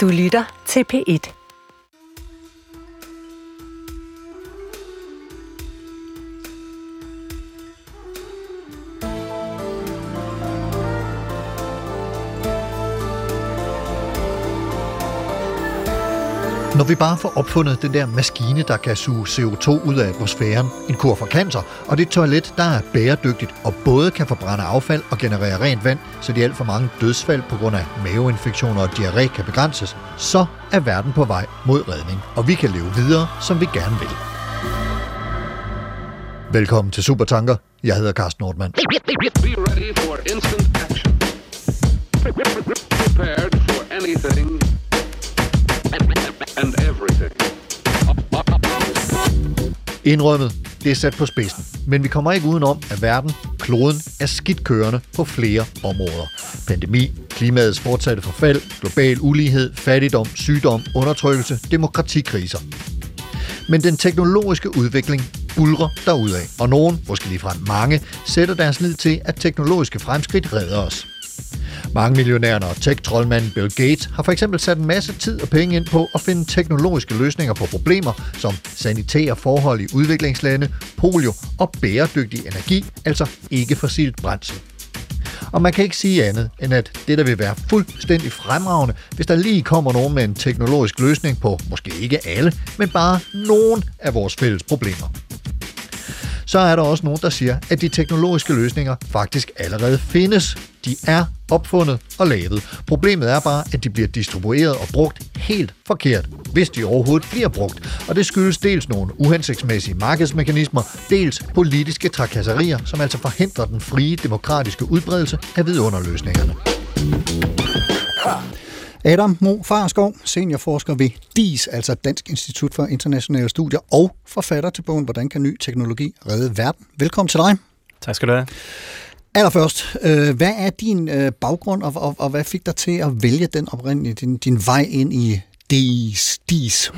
Du lytter til P1. Når vi bare får opfundet den der maskine, der kan suge CO2 ud af atmosfæren, en kur for cancer, og det toilet, der er bæredygtigt og både kan forbrænde affald og generere rent vand, så de alt for mange dødsfald på grund af maveinfektioner og diarré kan begrænses, så er verden på vej mod redning, og vi kan leve videre, som vi gerne vil. Velkommen til Supertanker. Jeg hedder Carsten Nordmann. Be ready for instant action. Prepared for anything and everything. Indrømmet, det er sat på spidsen. Men vi kommer ikke udenom, at verden, kloden, er skidt kørende på flere områder. Pandemi, klimaets fortsatte forfald, global ulighed, fattigdom, sygdom, undertrykkelse, demokratikriser. Men den teknologiske udvikling bulrer derudad, og nogen, måske ligefrem mange, sætter deres lid til, at teknologiske fremskridt redder os. Mange millionærer og tech-troldmanden Bill Gates har for eksempel sat en masse tid og penge ind på at finde teknologiske løsninger på problemer som sanitære forhold i udviklingslande, polio og bæredygtig energi, altså ikke fossilt brændsel. Og man kan ikke sige andet, end at det der vil være fuldstændig fremragende, hvis der lige kommer nogen med en teknologisk løsning på måske ikke alle, men bare nogen af vores fælles problemer så er der også nogen, der siger, at de teknologiske løsninger faktisk allerede findes. De er opfundet og lavet. Problemet er bare, at de bliver distribueret og brugt helt forkert, hvis de overhovedet bliver brugt. Og det skyldes dels nogle uhensigtsmæssige markedsmekanismer, dels politiske trakasserier, som altså forhindrer den frie demokratiske udbredelse af vidunderløsningerne. Adam Mo Farskov, seniorforsker ved DIS, altså Dansk Institut for Internationale Studier, og forfatter til bogen Hvordan kan ny teknologi redde verden. Velkommen til dig. Tak skal du have. Allerførst, øh, hvad er din øh, baggrund, og, og, og hvad fik dig til at vælge den oprindelige, din, din vej ind i DIS? DIS?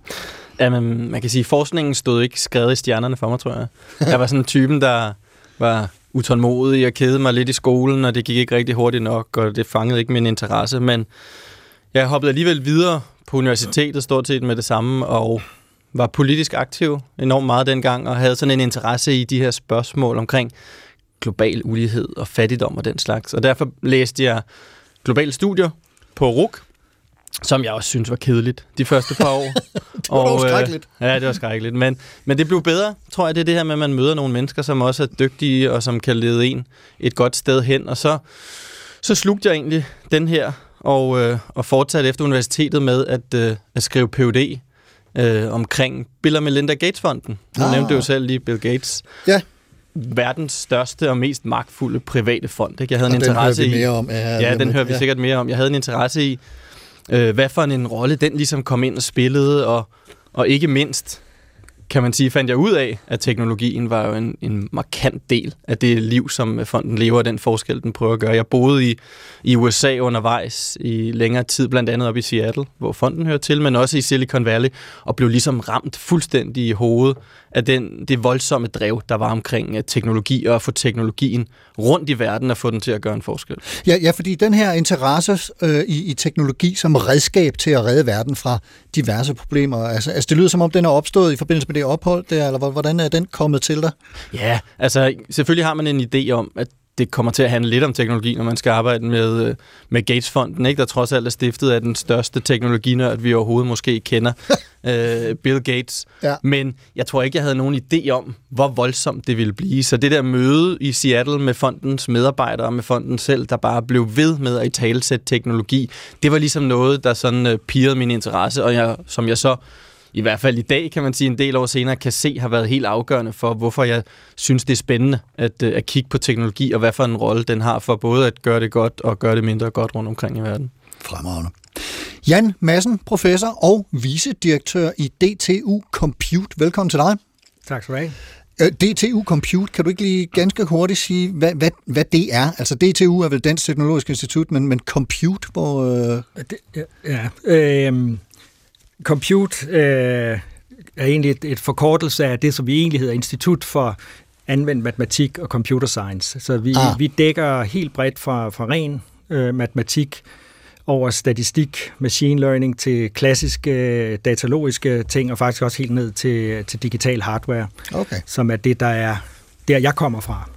Jamen, man kan sige, at forskningen stod ikke skrevet i stjernerne for mig, tror jeg. Jeg var sådan en typen, der var utålmodig og kede mig lidt i skolen, og det gik ikke rigtig hurtigt nok, og det fangede ikke min interesse. Men jeg hoppede alligevel videre på universitetet, stort set med det samme, og var politisk aktiv enormt meget dengang, og havde sådan en interesse i de her spørgsmål omkring global ulighed og fattigdom og den slags. Og derfor læste jeg globale studier på RUK, som jeg også synes var kedeligt de første par år. det var og, skrækkeligt. Øh, ja, det var skrækkeligt. Men, men det blev bedre, tror jeg. Det er det her med, at man møder nogle mennesker, som også er dygtige og som kan lede en et godt sted hen. Og så, så slugte jeg egentlig den her og, øh, og fortsatte efter universitetet med at, øh, at skrive PhD øh, omkring Bill og Melinda Gates-fonden. Nu ah. nævnte du jo selv lige Bill Gates. Ja verdens største og mest magtfulde private fond. Ikke? Jeg havde og en den interesse hører vi i. mere om. Ja, ja den hører vi ja. sikkert mere om. Jeg havde en interesse i, øh, hvad for en rolle den ligesom kom ind og spillede, og, og ikke mindst, kan man sige, fandt jeg ud af, at teknologien var jo en, en markant del af det liv, som øh, fonden lever, og den forskel, den prøver at gøre. Jeg boede i, i USA undervejs i længere tid, blandt andet op i Seattle, hvor fonden hører til, men også i Silicon Valley, og blev ligesom ramt fuldstændig i hovedet af den, det voldsomme drev, der var omkring øh, teknologi, og at få teknologien rundt i verden og få den til at gøre en forskel. Ja, ja fordi den her interesse øh, i, i teknologi som redskab til at redde verden fra diverse problemer, altså, altså det lyder som om, den er opstået i forbindelse med det ophold der, eller hvordan er den kommet til dig? Ja, altså selvfølgelig har man en idé om, at det kommer til at handle lidt om teknologi, når man skal arbejde med, øh, med Gates-fonden, ikke? der trods alt er stiftet af den største teknologinørd, vi overhovedet måske kender, uh, Bill Gates. Ja. Men jeg tror ikke, jeg havde nogen idé om, hvor voldsomt det ville blive. Så det der møde i Seattle med fondens medarbejdere og med fonden selv, der bare blev ved med at i talsætte teknologi, det var ligesom noget, der sådan uh, pirrede min interesse, og jeg, som jeg så i hvert fald i dag, kan man sige, en del år senere, kan se har været helt afgørende for, hvorfor jeg synes, det er spændende at, øh, at kigge på teknologi, og hvad for en rolle den har for både at gøre det godt og gøre det mindre godt rundt omkring i verden. Fremragende. Jan Madsen, professor og vicedirektør i DTU Compute. Velkommen til dig. Tak skal du have. Øh, DTU Compute, kan du ikke lige ganske hurtigt sige, hvad, hvad, hvad det er? Altså DTU er vel Dansk Teknologisk Institut, men, men Compute, hvor... Øh... Det, ja, ja øh, Compute øh, er egentlig et, et forkortelse af det, som vi egentlig hedder Institut for Anvendt Matematik og Computer Science. Så vi, ah. vi dækker helt bredt fra, fra ren øh, matematik over statistik, machine learning til klassiske øh, datalogiske ting, og faktisk også helt ned til, til digital hardware, Okay. som er det, der er der, jeg kommer fra.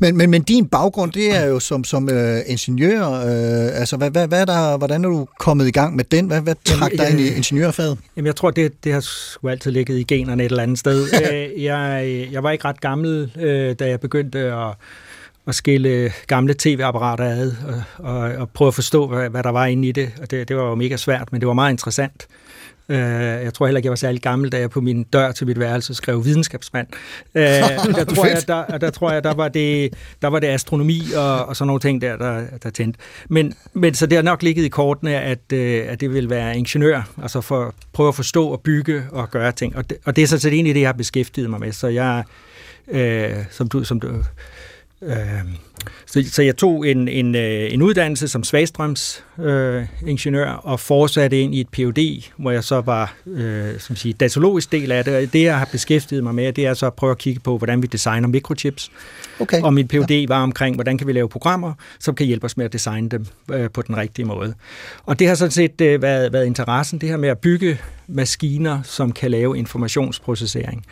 Men, men, men din baggrund, det er jo som, som øh, ingeniør. Øh, altså, hvad, hvad, hvad er der, hvordan er du kommet i gang med den? Hvad, hvad trak dig ind i øh, ingeniørfaget? Jamen, jeg tror, det, det har sgu altid ligget i generne et eller andet sted. Øh, jeg, jeg var ikke ret gammel, øh, da jeg begyndte at, at skille gamle tv-apparater ad og, og, og prøve at forstå, hvad, hvad der var inde i det. Og det, det var jo mega svært, men det var meget interessant. Øh, jeg tror heller ikke, jeg var særlig gammel, da jeg på min dør til mit værelse skrev videnskabsmand. Øh, der, tror jeg, der, der tror jeg, der var det, der var det astronomi og, og sådan nogle ting der, der, der tændte. Men, men så det har nok ligget i kortene, at, øh, at det vil være ingeniør, altså for at prøve at forstå og bygge og gøre ting. Og det, og det er sådan set egentlig det, jeg har beskæftiget mig med. Så jeg, øh, som du, som du Øh, så, så jeg tog en, en, øh, en uddannelse som svagstrøms øh, ingeniør og fortsatte ind i et PhD, hvor jeg så var øh, som siger, datalogisk del af det. Og det, jeg har beskæftiget mig med, det er så at prøve at kigge på, hvordan vi designer mikrochips. Okay. Og min PhD ja. var omkring, hvordan kan vi lave programmer, som kan hjælpe os med at designe dem øh, på den rigtige måde. Og det har sådan set øh, været, været interessen, det her med at bygge maskiner, som kan lave informationsprocessering.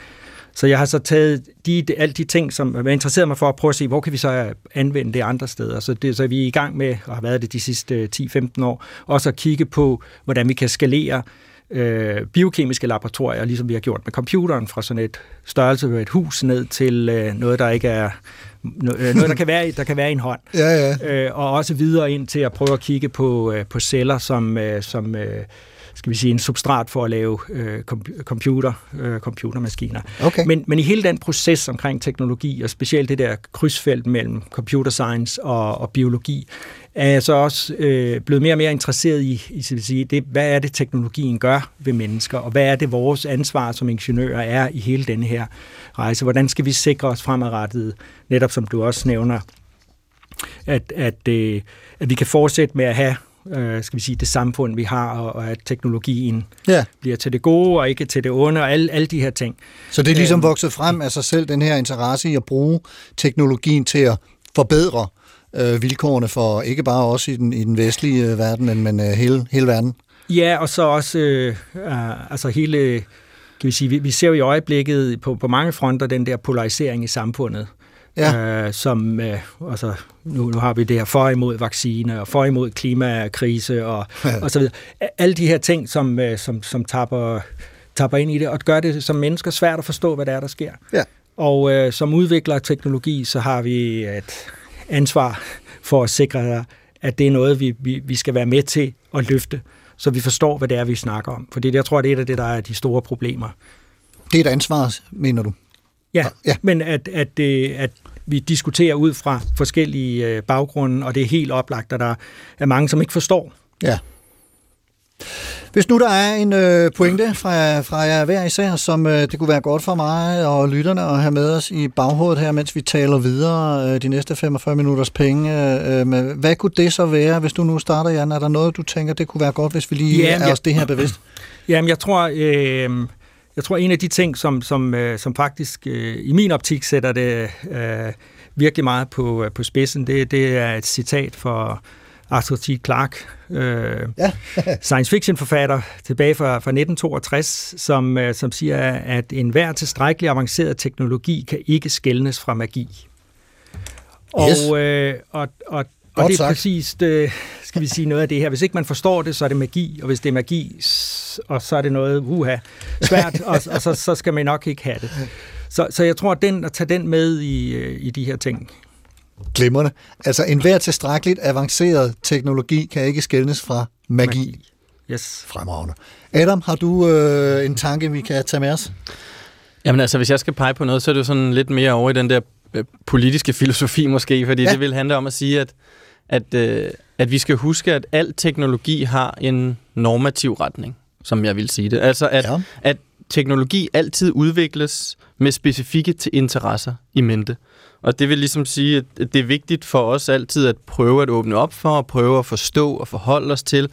Så jeg har så taget de, alle de ting, som jeg interesseret mig for at prøve at se, hvor kan vi så anvende det andre steder. Så, det, så er vi i gang med, og har været det de sidste 10-15 år, også at kigge på, hvordan vi kan skalere øh, biokemiske laboratorier, ligesom vi har gjort med computeren, fra sådan et størrelse af et hus ned til øh, noget, der ikke er noget, der kan være, der kan være i en hånd. Ja, ja. Øh, og også videre ind til at prøve at kigge på, øh, på celler, som, øh, som øh, skal vi sige, en substrat for at lave øh, computer, øh, computermaskiner. Okay. Men, men i hele den proces omkring teknologi, og specielt det der krydsfelt mellem computer science og, og biologi, er jeg så også øh, blevet mere og mere interesseret i, i skal vi sige, det, hvad er det, teknologien gør ved mennesker, og hvad er det, vores ansvar som ingeniører er i hele denne her rejse. Hvordan skal vi sikre os fremadrettet, netop som du også nævner, at, at, øh, at vi kan fortsætte med at have øh, skal vi sige, det samfund, vi har, og, og at teknologien ja. bliver til det gode og ikke til det onde, og alle, alle de her ting. Så det er ligesom Øhm. vokset frem af sig selv, den her interesse i at bruge teknologien til at forbedre øh, vilkårene for ikke bare os i den, i den vestlige øh, verden, men, men øh, hele, hele verden. Ja, og så også øh, øh, altså hele, kan vi sige, vi, vi ser jo i øjeblikket på, på mange fronter den der polarisering i samfundet. Ja. Øh, som, øh, altså, nu, nu har vi det her for imod vaccine, og for imod klimakrise, og, og så videre. Alle de her ting, som, øh, som, som tapper, tapper ind i det, og gør det som mennesker svært at forstå, hvad det er, der sker. Ja. Og øh, som udvikler af teknologi, så har vi et ansvar for at sikre, at det er noget, vi, vi, vi skal være med til at løfte, så vi forstår, hvad det er, vi snakker om. For det, jeg tror, det er et af det, der er de store problemer. Det er et ansvar, mener du? Ja, Ja. men at, at, øh, at vi diskuterer ud fra forskellige øh, baggrunde, og det er helt oplagt, at der er mange, som ikke forstår. Ja. Hvis nu der er en øh, pointe fra, fra jer hver især, som øh, det kunne være godt for mig og lytterne at have med os i baghovedet her, mens vi taler videre øh, de næste 45 minutters penge. Øh, med, hvad kunne det så være, hvis du nu starter, Jan? Er der noget, du tænker, det kunne være godt, hvis vi lige Ja, yeah, er jeg- os det her bevidst? Jamen, jeg tror, øh, jeg tror en af de ting, som, som, øh, som faktisk øh, i min optik sætter det øh, virkelig meget på, øh, på spidsen, det, det er et citat for Arthur T. Clarke, øh, Ja. science fiction forfatter tilbage fra, fra 1962, som, øh, som siger, at enhver tilstrækkelig avanceret teknologi kan ikke skælnes fra magi. Og, Yes. øh, og, og, og Godt det er sagt. præcis, det, skal vi sige, noget af det her. Hvis ikke man forstår det, så er det magi, og hvis det er magi, og så er det noget uha, svært, og, og så, så skal man nok ikke have det. Så, så jeg tror, at, den, at tage den med i, øh, i de her ting. Glimrende. Altså, enhver tilstrækkeligt avanceret teknologi kan ikke skælnes fra magi. magi. Yes. Fremragende. Adam, har du øh, en tanke, vi kan tage med os? Jamen altså, hvis jeg skal pege på noget, så er det jo sådan lidt mere over i den der øh, politiske filosofi måske, fordi ja. det vil handle om at sige, at, at, øh, at vi skal huske, at al teknologi har en normativ retning, som jeg vil sige det. Altså, at, Ja. at teknologi altid udvikles med specifikke interesser i mente. Og det vil ligesom sige, at det er vigtigt for os altid at prøve at åbne op for, og prøve at forstå og forholde os til,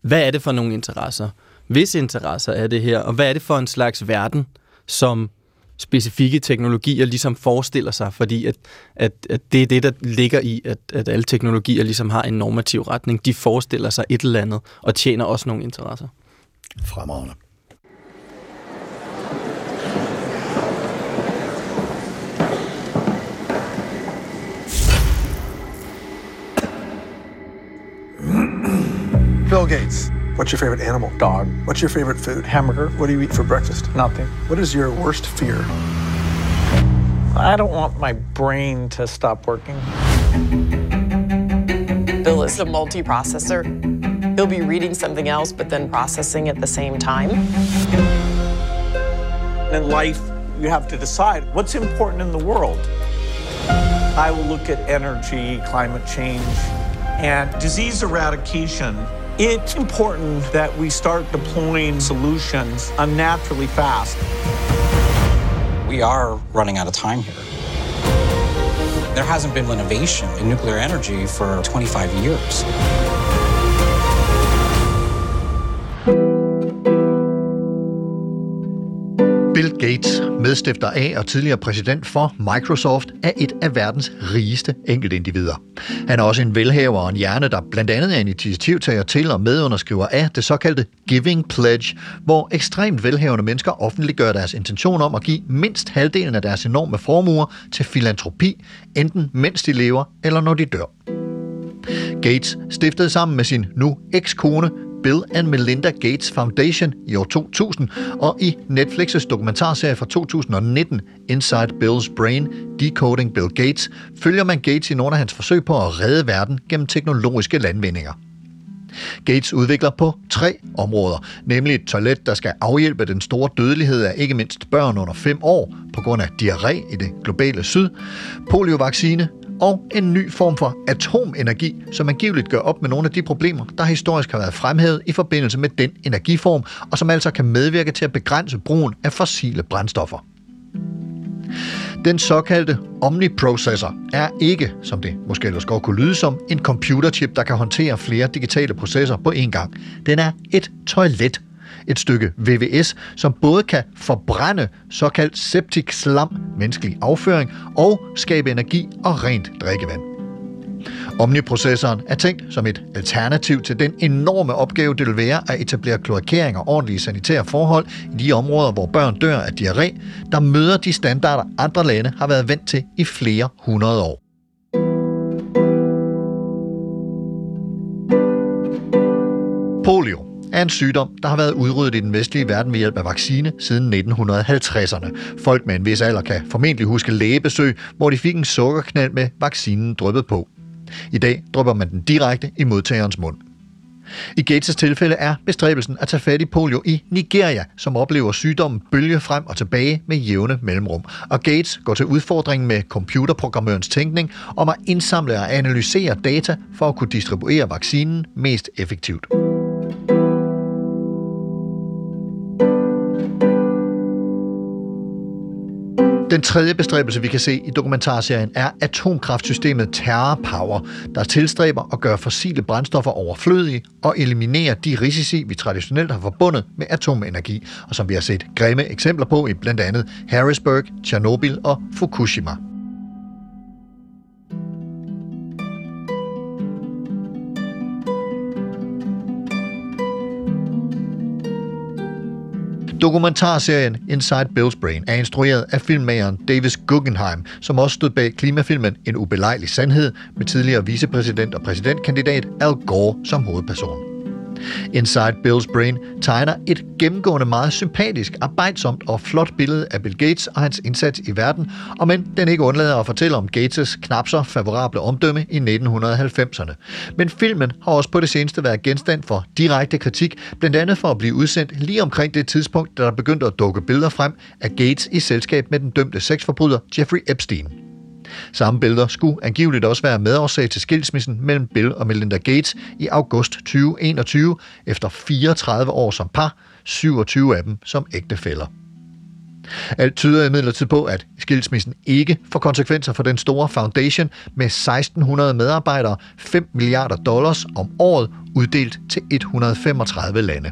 hvad er det for nogle interesser? Hvis interesser er det her, og hvad er det for en slags verden, som, specifikke teknologier ligesom forestiller sig, fordi at, at, at det er det, der ligger i, at, at alle teknologier ligesom har en normativ retning. De forestiller sig et eller andet, og tjener også nogle interesser. Fremragende. Bill Gates. What's your favorite animal? Dog. What's your favorite food? Hamburger. What do you eat for breakfast? Nothing. What is your worst fear? I don't want my brain to stop working. Bill is a multi-processor. He'll be reading something else, but then processing at the same time. In life, you have to decide what's important in the world. I will look at energy, climate change, and disease eradication. It's important that we start deploying solutions unnaturally fast. We are running out of time here. There hasn't been innovation in nuclear energy for 25 years. Bill Gates, medstifter af og tidligere præsident for Microsoft, er et af verdens rigeste enkeltindivider. Han er også en velhaver og en hjerne, der blandt andet er initiativtager til og medunderskriver af det såkaldte Giving Pledge, hvor ekstremt velhavende mennesker offentliggør deres intention om at give mindst halvdelen af deres enorme formuer til filantropi, enten mens de lever eller når de dør. Gates stiftede sammen med sin nu ekskone Bill and Melinda Gates Foundation i år 2000, og i Netflix's dokumentarserie fra 2019, Inside Bill's Brain, Decoding Bill Gates, følger man Gates i nogle af hans forsøg på at redde verden gennem teknologiske landvindinger. Gates udvikler på tre områder, nemlig et toilet, der skal afhjælpe den store dødelighed af ikke mindst børn under 5 år på grund af diarré i det globale syd, poliovaccine og en ny form for atomenergi, som angiveligt gør op med nogle af de problemer, der historisk har været fremhævet i forbindelse med den energiform, og som altså kan medvirke til at begrænse brugen af fossile brændstoffer. Den såkaldte Omniprocessor er ikke, som det måske ellers godt kunne lyde som, en computerchip, der kan håndtere flere digitale processer på én gang. Den er et toilet. Et stykke VVS, som både kan forbrænde såkaldt septic slam, menneskelig afføring, og skabe energi og rent drikkevand. Omniprocessoren er tænkt som et alternativ til den enorme opgave, det vil være at etablere kloakering og ordentlige sanitære forhold i de områder, hvor børn dør af diarré, der møder de standarder, andre lande har været vant til i flere hundrede år. Polio er en sygdom, der har været udryddet i den vestlige verden ved hjælp af vaccine siden 1950'erne. Folk med en vis alder kan formentlig huske lægebesøg, hvor de fik en sukkerknald med vaccinen dryppet på. I dag drypper man den direkte i modtagerens mund. I Gates' tilfælde er bestræbelsen at tage fat i polio i Nigeria, som oplever sygdommen bølge frem og tilbage med jævne mellemrum. Og Gates går til udfordringen med computerprogrammørens tænkning om at indsamle og analysere data for at kunne distribuere vaccinen mest effektivt. Den tredje bestræbelse, vi kan se i dokumentarserien, er atomkraftsystemet Terra Power, der tilstræber at gøre fossile brændstoffer overflødige og eliminere de risici, vi traditionelt har forbundet med atomenergi, og som vi har set grimme eksempler på i blandt andet Harrisburg, Tjernobyl og Fukushima. Dokumentarserien Inside Bill's Brain er instrueret af filmmageren Davis Guggenheim, som også stod bag klimafilmen En ubelejlig sandhed med tidligere vicepræsident og præsidentkandidat Al Gore som hovedperson. Inside Bill's Brain tegner et gennemgående meget sympatisk, arbejdsomt og flot billede af Bill Gates og hans indsats i verden, og men den ikke undlader at fortælle om Gates' knap så favorable omdømme i 1990'erne. Men filmen har også på det seneste været genstand for direkte kritik, blandt andet for at blive udsendt lige omkring det tidspunkt, da der begyndte at dukke billeder frem af Gates i selskab med den dømte sexforbryder Jeffrey Epstein. Samme billeder skulle angiveligt også være medårsag til skilsmissen mellem Bill og Melinda Gates i august 2021, efter 34 år som par, 27 af dem som ægtefæller. Alt tyder imidlertid på, at skilsmissen ikke får konsekvenser for den store foundation med 1600 medarbejdere, 5 milliarder dollars om året uddelt til 135 lande.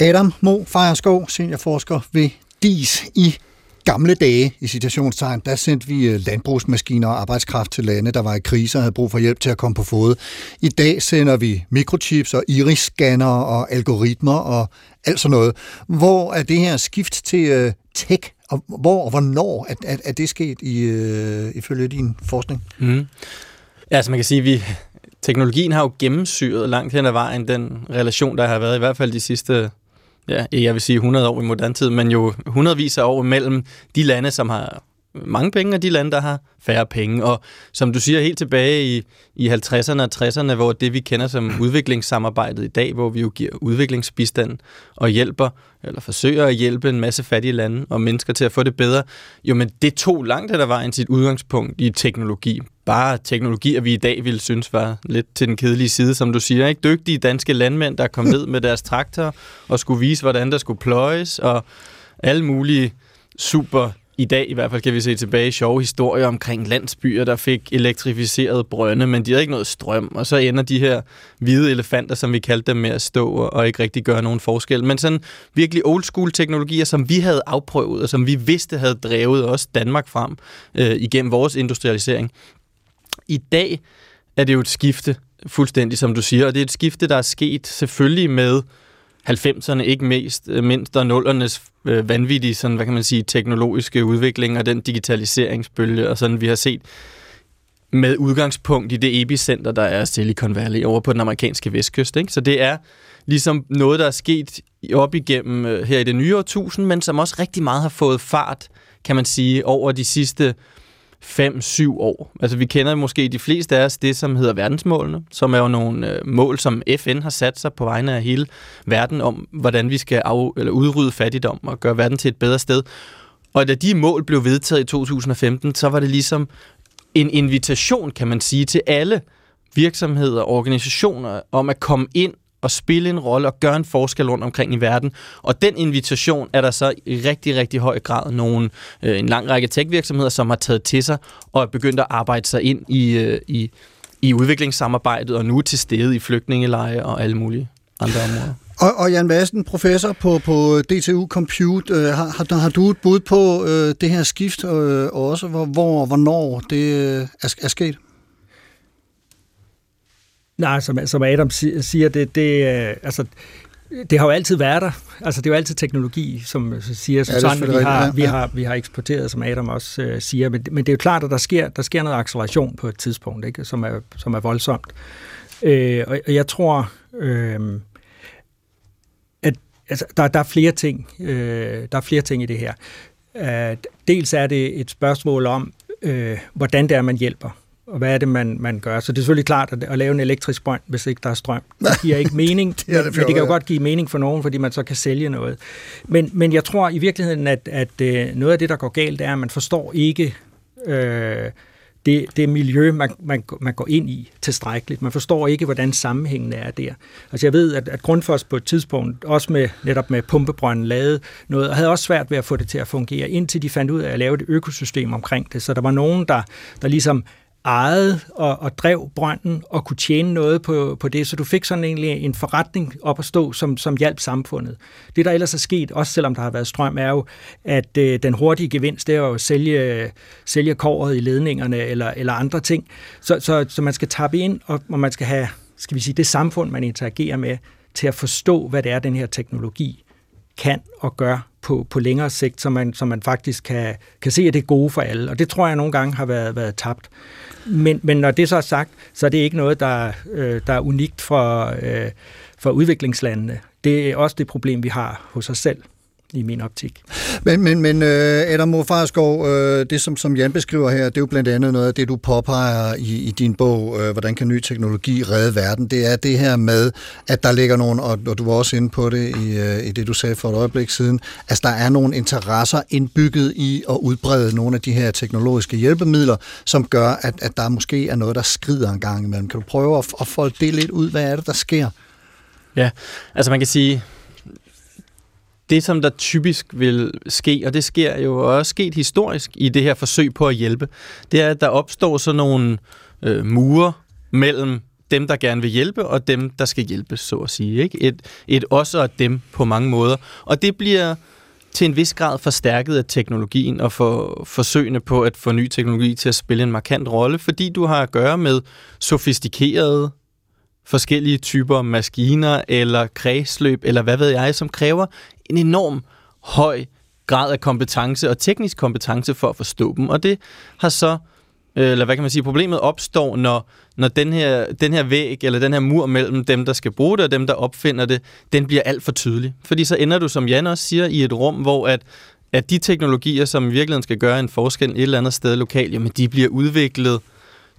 Adam Mo Fejerskov, seniorforsker ved DIS i gamle dage, i citationstegn, der sendte vi øh, landbrugsmaskiner og arbejdskraft til lande, der var i krise og havde brug for hjælp til at komme på fod. I dag sender vi mikrochips og iris-scanner og algoritmer og alt sådan noget. Hvor er det her skift til uh, tech, og hvor og hvornår er, er, er det sket i, uh, ifølge din forskning? Mm. Ja, altså man kan sige, at vi, teknologien har jo gennemsyret langt hen ad vejen den relation, der har været i hvert fald de sidste ja, jeg vil sige 100 år i moderne tid, men jo hundredvis af år mellem de lande, som har mange penge, og de lande, der har færre penge. Og som du siger, helt tilbage i, i 50'erne og 60'erne, hvor det vi kender som udviklingssamarbejdet i dag, hvor vi jo giver udviklingsbistand og hjælper, eller forsøger at hjælpe en masse fattige lande og mennesker til at få det bedre, jo, men det tog langt af der vejen sit udgangspunkt i teknologi. Bare teknologier, vi i dag ville synes var lidt til den kedelige side, som du siger. Ikke? Dygtige danske landmænd, der kom ned med deres traktor og skulle vise, hvordan der skulle pløjes, og alle mulige super i dag i hvert fald kan vi se tilbage i sjove historier omkring landsbyer, der fik elektrificeret brønde, men de havde ikke noget strøm, og så ender de her hvide elefanter, som vi kaldte dem, med at stå og ikke rigtig gøre nogen forskel. Men sådan virkelig old school teknologier, som vi havde afprøvet, og som vi vidste havde drevet også Danmark frem øh, igennem vores industrialisering. I dag er det jo et skifte, fuldstændig som du siger, og det er et skifte, der er sket selvfølgelig med 90'erne ikke mest, øh, mindst og nullernes øh, vanvittige, sådan, hvad kan man sige, teknologiske udvikling og den digitaliseringsbølge, og sådan vi har set med udgangspunkt i det epicenter, der er Silicon Valley over på den amerikanske vestkyst. Ikke? Så det er ligesom noget, der er sket op igennem øh, her i det nye årtusind, men som også rigtig meget har fået fart, kan man sige, over de sidste 5-7 år. Altså vi kender måske de fleste af os det, som hedder verdensmålene, som er jo nogle øh, mål, som FN har sat sig på vegne af hele verden om, hvordan vi skal af, eller udrydde fattigdom og gøre verden til et bedre sted. Og da de mål blev vedtaget i 2015, så var det ligesom en invitation, kan man sige, til alle virksomheder og organisationer om at komme ind at spille en rolle og gøre en forskel rundt omkring i verden. Og den invitation er der så i rigtig, rigtig høj grad nogle, øh, en lang række tech-virksomheder, som har taget til sig og er begyndt at arbejde sig ind i, øh, i, i udviklingssamarbejdet og nu er til stede i flygtningeleje og alle mulige andre områder. Og, og Jan Madsen, professor på, på DTU Compute, øh, har, har, har du et bud på øh, det her skift øh, også, hvor, hvor hvornår det øh, er, er sket? Nej, som, som Adam siger, det, det, altså, det har jo altid været der. Altså, det er jo altid teknologi, som siger, som ja, sådan, vi har, vi, har, vi har eksporteret, som Adam også uh, siger. Men, men det er jo klart, at der sker, der sker noget acceleration på et tidspunkt, ikke? Som, er, som er voldsomt. Uh, og, og jeg tror, uh, at altså, der, der er flere ting. Uh, der er flere ting i det her. Uh, dels er det et spørgsmål om, uh, hvordan det er, man hjælper og hvad er det, man, man gør. Så det er selvfølgelig klart at, at lave en elektrisk brønd, hvis ikke der er strøm. Det giver ikke mening, det det men, men det kan jo godt give mening for nogen, fordi man så kan sælge noget. Men, men jeg tror i virkeligheden, at, at øh, noget af det, der går galt, er, at man forstår ikke øh, det, det miljø, man, man, man går ind i tilstrækkeligt. Man forstår ikke, hvordan sammenhængen er der. Altså jeg ved, at, at Grundfos på et tidspunkt, også med, netop med pumpebrønden, lavede noget, og havde også svært ved at få det til at fungere, indtil de fandt ud af at lave et økosystem omkring det. Så der var nogen, der, der ligesom ejede og, og drev brønden og kunne tjene noget på, på det, så du fik sådan egentlig en forretning op at stå, som, som hjalp samfundet. Det, der ellers er sket, også selvom der har været strøm, er jo, at øh, den hurtige gevinst, det er jo at sælge, sælge kåret i ledningerne eller, eller andre ting. Så, så, så man skal tappe ind, og, og man skal have skal vi sige, det samfund, man interagerer med, til at forstå, hvad det er, den her teknologi kan og gør på, på længere sigt, så man, så man faktisk kan, kan se, at det er gode for alle. Og det tror jeg nogle gange har været, været tabt. Men, men når det så er sagt, så er det ikke noget, der, øh, der er unikt for, øh, for udviklingslandene. Det er også det problem, vi har hos os selv i min optik. Men, men, men uh, Adam Mofarskov, uh, det som, som Jan beskriver her, det er jo blandt andet noget af det, du påpeger i, i din bog, uh, Hvordan kan ny teknologi redde verden? Det er det her med, at der ligger nogle, og, og du var også inde på det i, i det, du sagde for et øjeblik siden, altså der er nogle interesser indbygget i at udbrede nogle af de her teknologiske hjælpemidler, som gør, at, at der måske er noget, der skrider en gang imellem. Kan du prøve at, at folde det lidt ud? Hvad er det, der sker? Ja, altså man kan sige, det, som der typisk vil ske, og det sker jo også sket historisk i det her forsøg på at hjælpe, det er, at der opstår sådan nogle øh, mure mellem dem, der gerne vil hjælpe, og dem, der skal hjælpes, så at sige. Ikke? Et, et os og et dem på mange måder. Og det bliver til en vis grad forstærket af teknologien og for forsøgene på at få ny teknologi til at spille en markant rolle, fordi du har at gøre med sofistikerede forskellige typer maskiner eller kredsløb, eller hvad ved jeg, som kræver en enorm høj grad af kompetence og teknisk kompetence for at forstå dem. Og det har så, øh, eller hvad kan man sige, problemet opstår, når, når den, her, den her væg, eller den her mur mellem dem, der skal bruge det, og dem, der opfinder det, den bliver alt for tydelig. Fordi så ender du, som Jan også siger, i et rum, hvor at, at de teknologier, som i virkeligheden skal gøre en forskel et eller andet sted lokalt, jamen de bliver udviklet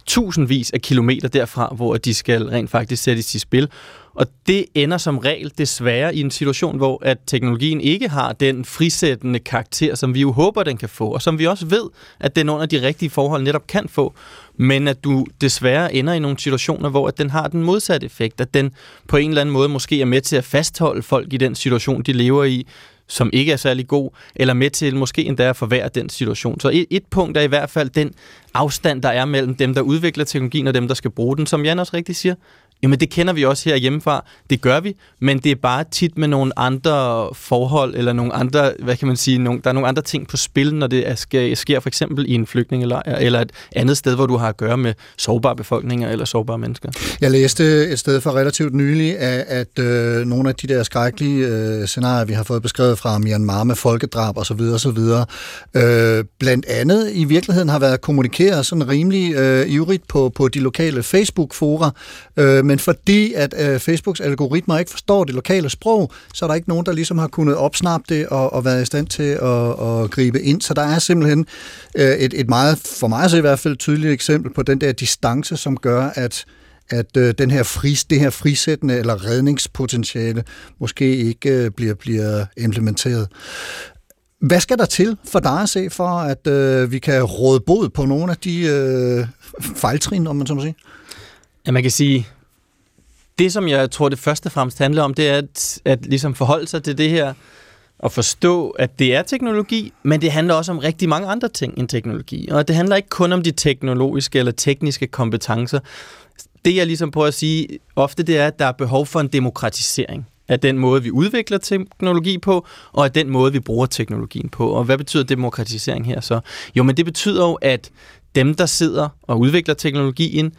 tusindvis af kilometer derfra, hvor de skal rent faktisk sættes i spil. Og det ender som regel desværre i en situation, hvor at teknologien ikke har den frisættende karakter, som vi jo håber, den kan få, og som vi også ved, at den under de rigtige forhold netop kan få, men at du desværre ender i nogle situationer, hvor at den har den modsatte effekt, at den på en eller anden måde måske er med til at fastholde folk i den situation, de lever i, som ikke er særlig god, eller med til måske endda at forværre den situation. Så et, et punkt er i hvert fald den afstand, der er mellem dem, der udvikler teknologien, og dem, der skal bruge den. Som Jan også rigtig siger, Jamen det kender vi også her hjemmefra. Det gør vi, men det er bare tit med nogle andre forhold, eller nogle andre, hvad kan man sige, nogle, der er nogle andre ting på spil, når det er, sker, sker for eksempel i en flygtningelejr, eller et andet sted, hvor du har at gøre med sårbare befolkninger eller sårbare mennesker. Jeg læste et sted for relativt nylig, at, at øh, nogle af de der skrækkelige øh, scenarier, vi har fået beskrevet fra Myanmar med folkedrab osv., osv., øh, blandt andet i virkeligheden har været kommunikeret sådan rimelig øh, ivrigt på, på de lokale Facebook-fora, øh, men fordi at øh, Facebooks algoritmer ikke forstår det lokale sprog, så er der ikke nogen, der ligesom har kunnet opsnappe det og, og været i stand til at, at gribe ind. Så der er simpelthen øh, et, et meget, for mig så i hvert fald, tydeligt eksempel på den der distance, som gør, at at øh, den her fris, det her frisættende eller redningspotentiale måske ikke øh, bliver, bliver implementeret. Hvad skal der til for dig at se, for at øh, vi kan råde bod på nogle af de øh, fejltrin, om man så må sige? Ja, man kan sige, det, som jeg tror, det første og fremmest handler om, det er at, at ligesom forholde sig til det her og forstå, at det er teknologi, men det handler også om rigtig mange andre ting end teknologi. Og det handler ikke kun om de teknologiske eller tekniske kompetencer. Det, jeg ligesom prøver at sige ofte, det er, at der er behov for en demokratisering af den måde, vi udvikler teknologi på, og af den måde, vi bruger teknologien på. Og hvad betyder demokratisering her så? Jo, men det betyder jo, at dem, der sidder og udvikler teknologien,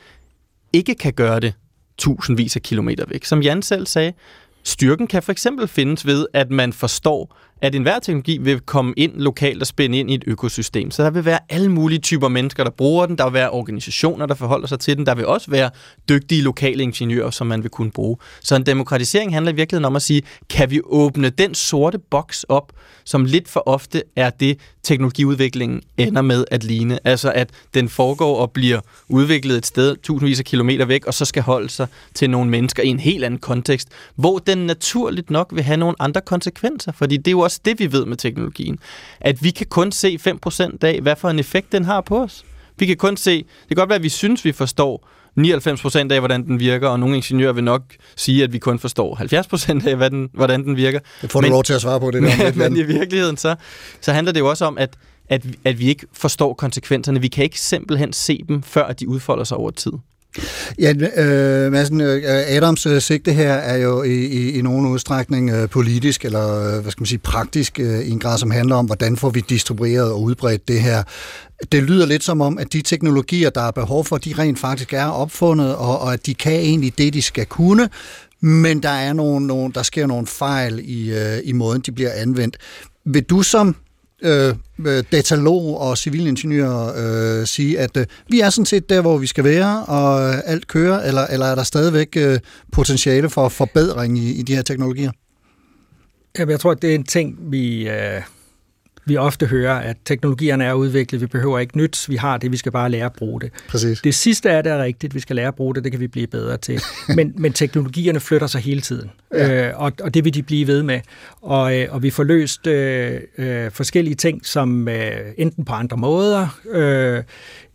ikke kan gøre det tusindvis af kilometer væk. Som Jan selv sagde, styrken kan for eksempel findes ved, at man forstår, at enhver teknologi vil komme ind lokalt og spænde ind i et økosystem. Så der vil være alle mulige typer mennesker, der bruger den. Der vil være organisationer, der forholder sig til den. Der vil også være dygtige lokale ingeniører, som man vil kunne bruge. Så en demokratisering handler i virkeligheden om at sige, kan vi åbne den sorte boks op, som lidt for ofte er det, teknologiudviklingen ender med at ligne. Altså at den foregår og bliver udviklet et sted tusindvis af kilometer væk, og så skal holde sig til nogle mennesker i en helt anden kontekst, hvor den naturligt nok vil have nogle andre konsekvenser. Fordi det er jo også det, vi ved med teknologien. At vi kan kun se 5% af, hvad for en effekt den har på os. Vi kan kun se, det kan godt være, at vi synes, vi forstår 99% af, hvordan den virker, og nogle ingeniører vil nok sige, at vi kun forstår 70% af, hvad den, hvordan den virker. Det får du men, lov til at svare på det. Der, men, men i virkeligheden, så, så handler det jo også om, at, at, at vi ikke forstår konsekvenserne. Vi kan ikke simpelthen se dem, før de udfolder sig over tid. Ja, øh, Madsen, øh, Adams øh, sigte her er jo i, i, i nogen udstrækning øh, politisk, eller øh, hvad skal man sige, praktisk, øh, i en grad, som handler om, hvordan får vi distribueret og udbredt det her. Det lyder lidt som om, at de teknologier, der er behov for, de rent faktisk er opfundet, og, og at de kan egentlig det, de skal kunne, men der er nogle, nogle der sker nogle fejl i, øh, i måden, de bliver anvendt. Vil du som øh, øh datalog og civilingeniør øh, sige, at øh, vi er sådan set der, hvor vi skal være, og øh, alt kører, eller, eller er der stadigvæk øh, potentiale for forbedring i, i de her teknologier? Jamen, jeg tror, at det er en ting, vi, øh, vi ofte hører, at teknologierne er udviklet, vi behøver ikke nyt, vi har det, vi skal bare lære at bruge det. Præcis. Det sidste er, det er rigtigt, vi skal lære at bruge det, det kan vi blive bedre til. Men, men teknologierne flytter sig hele tiden, ja. øh, og, og det vil de blive ved med. Og, øh, og vi får løst øh, øh, forskellige ting, som øh, enten på andre måder, øh,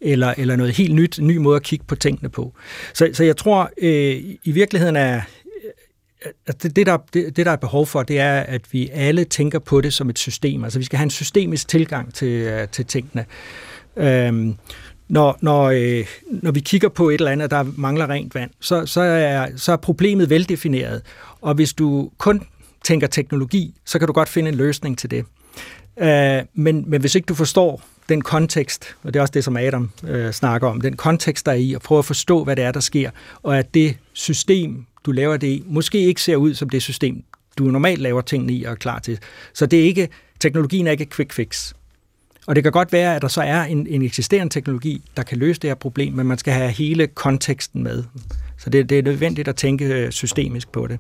eller, eller noget helt nyt, en ny måde at kigge på tingene på. Så, så jeg tror, øh, i virkeligheden er det, det, der, det, det, der er behov for, det er, at vi alle tænker på det som et system. Altså, vi skal have en systemisk tilgang til, øh, til tingene. Øhm, når, når, øh, når vi kigger på et eller andet, der mangler rent vand, så, så, er, så er problemet veldefineret. Og hvis du kun tænker teknologi, så kan du godt finde en løsning til det. Øh, men, men hvis ikke du forstår den kontekst, og det er også det, som Adam øh, snakker om, den kontekst, der er i, og prøve at forstå, hvad det er, der sker, og at det system, du laver det i, måske ikke ser ud som det system, du normalt laver tingene i og er klar til. Så det er ikke, teknologien er ikke et quick fix. Og det kan godt være, at der så er en, en eksisterende teknologi, der kan løse det her problem, men man skal have hele konteksten med. Så det, det er nødvendigt at tænke øh, systemisk på det.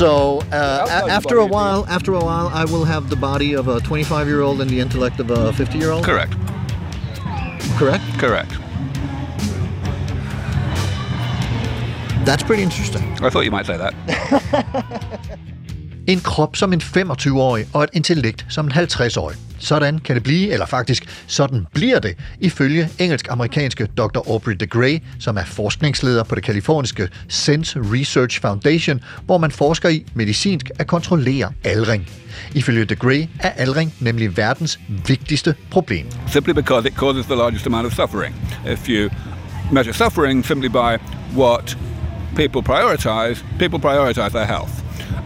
So uh, a- after a while, after a while, I will have the body of a 25-year-old and the intellect of a 50-year-old. Correct. Correct. Correct. That's pretty interesting. I thought you might say that. En krop som en 25-årig og et intellekt som en 50-årig. Sådan kan det blive, eller faktisk sådan bliver det, ifølge engelsk-amerikanske Dr. Aubrey de Grey, som er forskningsleder på det kaliforniske Sense Research Foundation, hvor man forsker i medicinsk at kontrollere aldring. Ifølge de Grey er aldring nemlig verdens vigtigste problem. Simply because it causes the largest amount of suffering. If you measure suffering simply by what people prioritize, people prioritize their health.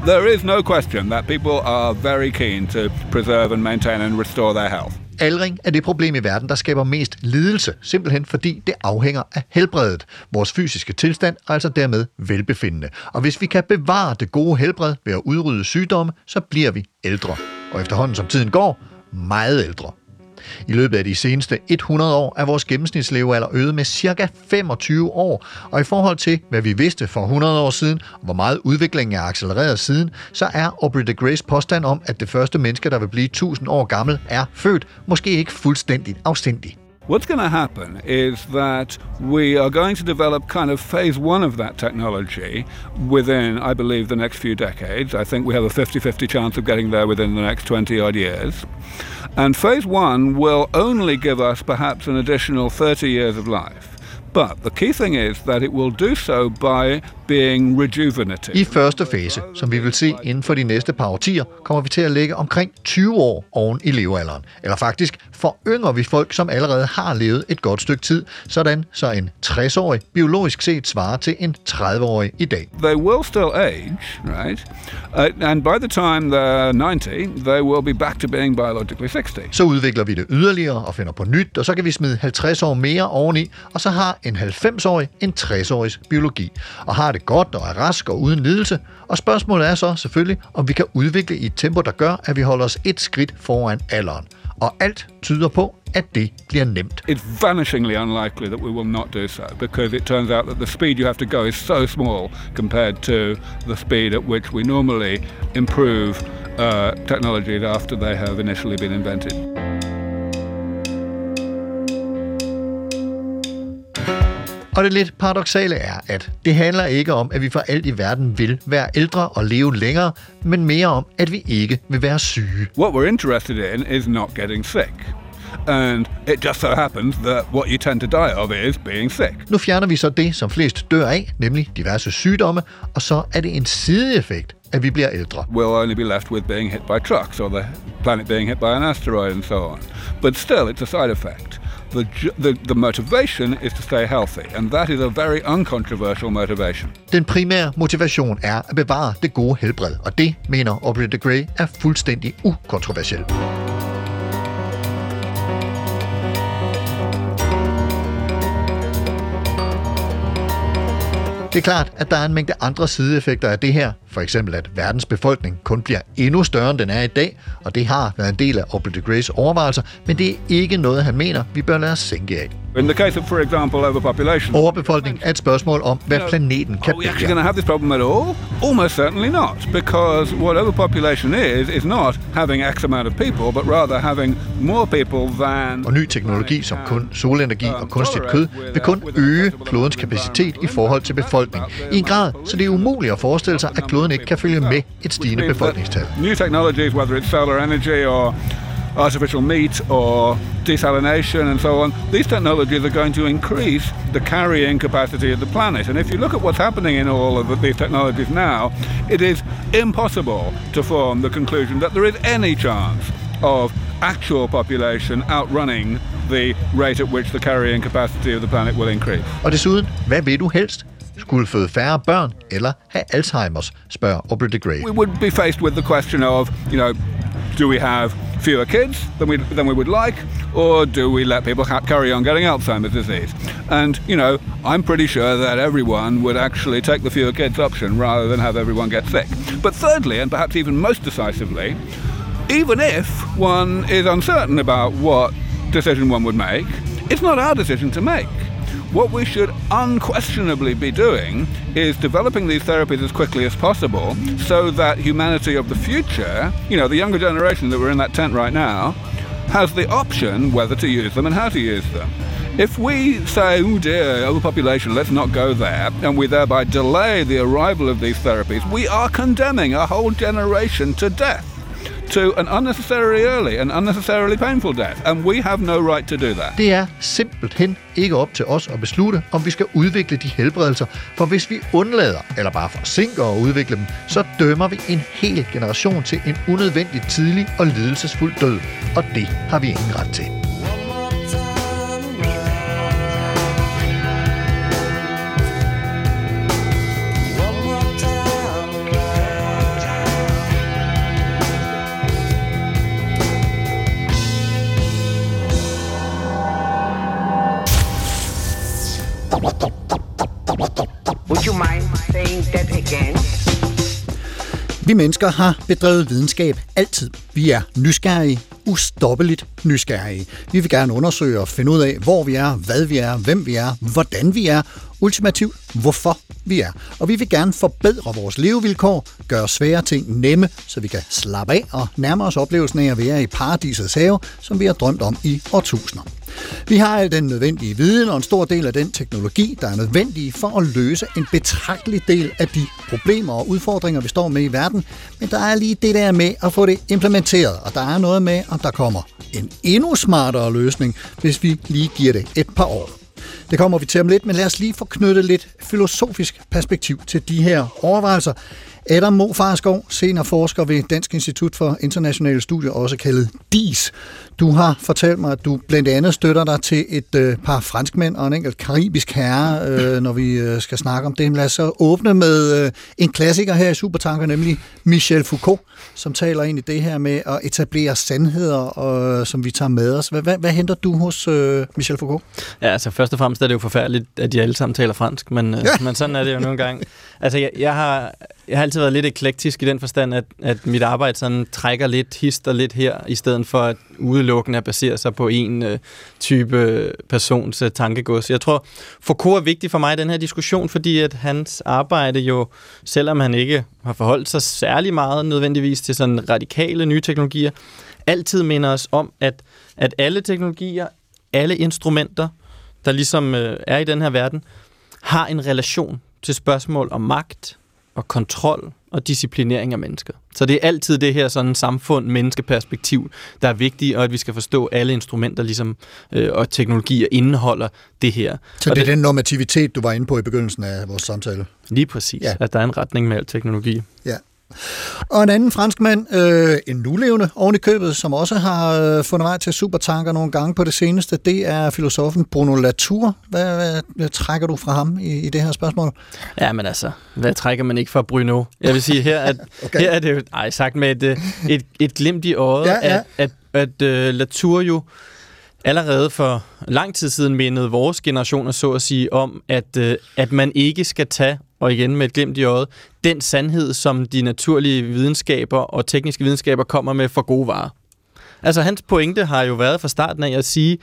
There is no question that people are very keen to preserve and maintain and restore their health. Aldring er det problem i verden, der skaber mest lidelse, simpelthen fordi det afhænger af helbredet, vores fysiske tilstand, og altså dermed velbefindende. Og hvis vi kan bevare det gode helbred ved at udrydde sygdomme, så bliver vi ældre. Og efterhånden som tiden går, meget ældre. I løbet af de seneste 100 år er vores gennemsnitslevealder øget med ca. 25 år, og i forhold til, hvad vi vidste for 100 år siden, og hvor meget udviklingen er accelereret siden, så er Aubrey de Grey's påstand om, at det første menneske, der vil blive 1000 år gammel, er født, måske ikke fuldstændigt afsindig. What's going to happen is that we are going to develop kind of phase one of that technology within, I believe, the next few decades. I think we have a 50 50 chance of getting there within the next 20 odd years. And phase one will only give us perhaps an additional 30 years of life. But the key thing is that it will do so by being rejuvenative. I første fase, som vi vil se inden for de næste par årtier, kommer vi til at ligge omkring 20 år oven i levealderen. Eller faktisk forynger vi folk, som allerede har levet et godt stykke tid, sådan så en 60-årig biologisk set svarer til en 30-årig i dag. They will still age, right? Uh, and by the time they're 90, they will be back to being biologically 60. Så udvikler vi det yderligere og finder på nyt, og så kan vi smide 50 år mere oveni, og så har en 90-årig en 60-årigs biologi, og har det godt og er rask og uden lidelse. Og spørgsmålet er så selvfølgelig, om vi kan udvikle i et tempo, der gør, at vi holder os et skridt foran alderen. Og alt tyder på, at det bliver nemt. It's vanishingly unlikely that we will not do so because it turns out that the speed you have to go is so small compared to the speed at which we normally improve uh, technologies after they have initially been invented. Og det lidt paradoxale er, at det handler ikke om, at vi for alt i verden vil være ældre og leve længere, men mere om, at vi ikke vil være syge. What we're interested in is not getting sick. And it just so happens that what you tend to die of is being sick. Nu fjerner vi så det, som flest dør af, nemlig diverse sygdomme, og så er det en sideeffekt, at vi bliver ældre. We'll only be left with being hit by trucks or the planet being hit by an asteroid and so on. But still, it's a side effect. The, the, the motivation is to stay healthy, and that is a very uncontroversial motivation. Den primære motivation er at bevare det gode helbred, og det, mener Aubrey de Grey, er fuldstændig ukontroversielt. Det er klart, at der er en mængde andre sideeffekter af det her. For eksempel, at verdens befolkning kun bliver endnu større, end den er i dag, og det har været en del af Aubrey de Greys overvejelser, men det er ikke noget, han mener, vi bør lade os sænke af. In the case of, for example, overpopulation, Overbefolkning er et spørgsmål om, hvad planeten kan are we actually going bære. to have this problem at all? Almost certainly not, because what overpopulation is, is not having X amount of people, but rather having more people than... Og ny teknologi som kun solenergi og kunstigt kød vil kun øge klodens kapacitet i forhold til befolkning i en grad, så det er umuligt at forestille sig, at kloden ikke kan følge med et stigende befolkningstal. New technologies, whether it's solar energy or artificial meat or desalination and so on, these technologies are going to increase the carrying capacity of the planet. And if you look at what's happening in all of these technologies now, it is impossible to form the conclusion that there is any chance of actual population outrunning the rate at which the carrying capacity of the planet will increase. Og desuden, hvad vil du helst? Skulle føde færre børn eller have Alzheimer's, spørger Aubrey de Grey. We would be faced with the question of, you know, do we have fewer kids than we, than we would like, or do we let people carry on getting Alzheimer's disease? And, you know, I'm pretty sure that everyone would actually take the fewer kids option rather than have everyone get sick. But thirdly, and perhaps even most decisively, even if one is uncertain about what decision one would make, it's not our decision to make. What we should unquestionably be doing is developing these therapies as quickly as possible so that humanity of the future, you know, the younger generation that we're in that tent right now, has the option whether to use them and how to use them. If we say, oh dear, overpopulation, let's not go there, and we thereby delay the arrival of these therapies, we are condemning a whole generation to death. To an unnecessarily early and unnecessarily painful death, and we have no right to do that. Det er simpelthen ikke op til os at beslutte, om vi skal udvikle de helbredelser, for hvis vi undlader eller bare forsinker at udvikle dem, så dømmer vi en hel generation til en unødvendig tidlig og lidelsesfuld død, og det har vi ingen ret til. Doing that again? Vi mennesker har bedrevet videnskab altid. Vi er nysgerrige, ustoppeligt nysgerrige. Vi vil gerne undersøge og finde ud af, hvor vi er, hvad vi er, hvem vi er, hvordan vi er, ultimativt hvorfor vi er. Og vi vil gerne forbedre vores levevilkår, gøre svære ting nemme, så vi kan slappe af og nærme os oplevelsen af at være i paradisets have, som vi har drømt om i årtusinder. Vi har al den nødvendige viden og en stor del af den teknologi, der er nødvendig for at løse en betragtelig del af de problemer og udfordringer, vi står med i verden. Men der er lige det der med at få det implementeret, og der er noget med, om der kommer en endnu smartere løsning, hvis vi lige giver det et par år. Det kommer vi til om lidt, men lad os lige få knyttet lidt filosofisk perspektiv til de her overvejelser. Adam Mo Farskov, seniorforsker ved Dansk Institut for Internationale Studier, også kaldet DIS. Du har fortalt mig, at du blandt andet støtter dig til et øh, par franskmænd og en enkelt karibisk herre, øh, når vi øh, skal snakke om det. Lad os så åbne med øh, en klassiker her i Supertanker, nemlig Michel Foucault, som taler ind i det her med at etablere sandheder, øh, som vi tager med os. Hvad, hvad, hvad henter du hos øh, Michel Foucault? Ja, altså først og fremmest er det jo forfærdeligt, at de alle sammen taler fransk, men, øh, men sådan er det jo nogle gange. Altså jeg, jeg, har, jeg har altid været lidt eklektisk i den forstand, at, at mit arbejde sådan trækker lidt hister lidt her, i stedet for at udelukkende at basere sig på en øh, type persons øh, tankegods. Jeg tror, Foucault er vigtig for mig i den her diskussion, fordi at hans arbejde jo, selvom han ikke har forholdt sig særlig meget nødvendigvis til sådan radikale nye teknologier, altid minder os om, at, at alle teknologier, alle instrumenter, der ligesom øh, er i den her verden, har en relation til spørgsmål om magt og kontrol og disciplinering af mennesker. Så det er altid det her sådan samfund, menneskeperspektiv, der er vigtigt, og at vi skal forstå alle instrumenter ligesom, øh, og teknologier indeholder det her. Så og det er den normativitet, du var inde på i begyndelsen af vores samtale? Lige præcis, ja. at der er en retning med al teknologi. Ja. Og en anden franskmand, øh, en nulevende oven i købet, som også har øh, fundet vej til supertanker nogle gange på det seneste, det er filosofen Bruno Latour. Hvad, hvad, hvad trækker du fra ham i, i det her spørgsmål? Ja, men altså, hvad trækker man ikke fra Bruno? Jeg vil sige, her, at, okay. her er det jo, ej, sagt med et, øh, et, et glimt i øjet, Ja, ja. at, at, at uh, Latour jo allerede for lang tid siden mindede vores generationer, så at sige, om, at, uh, at man ikke skal tage og igen med et glimt i øjet, den sandhed, som de naturlige videnskaber og tekniske videnskaber kommer med for gode varer. Altså hans pointe har jo været fra starten af at sige,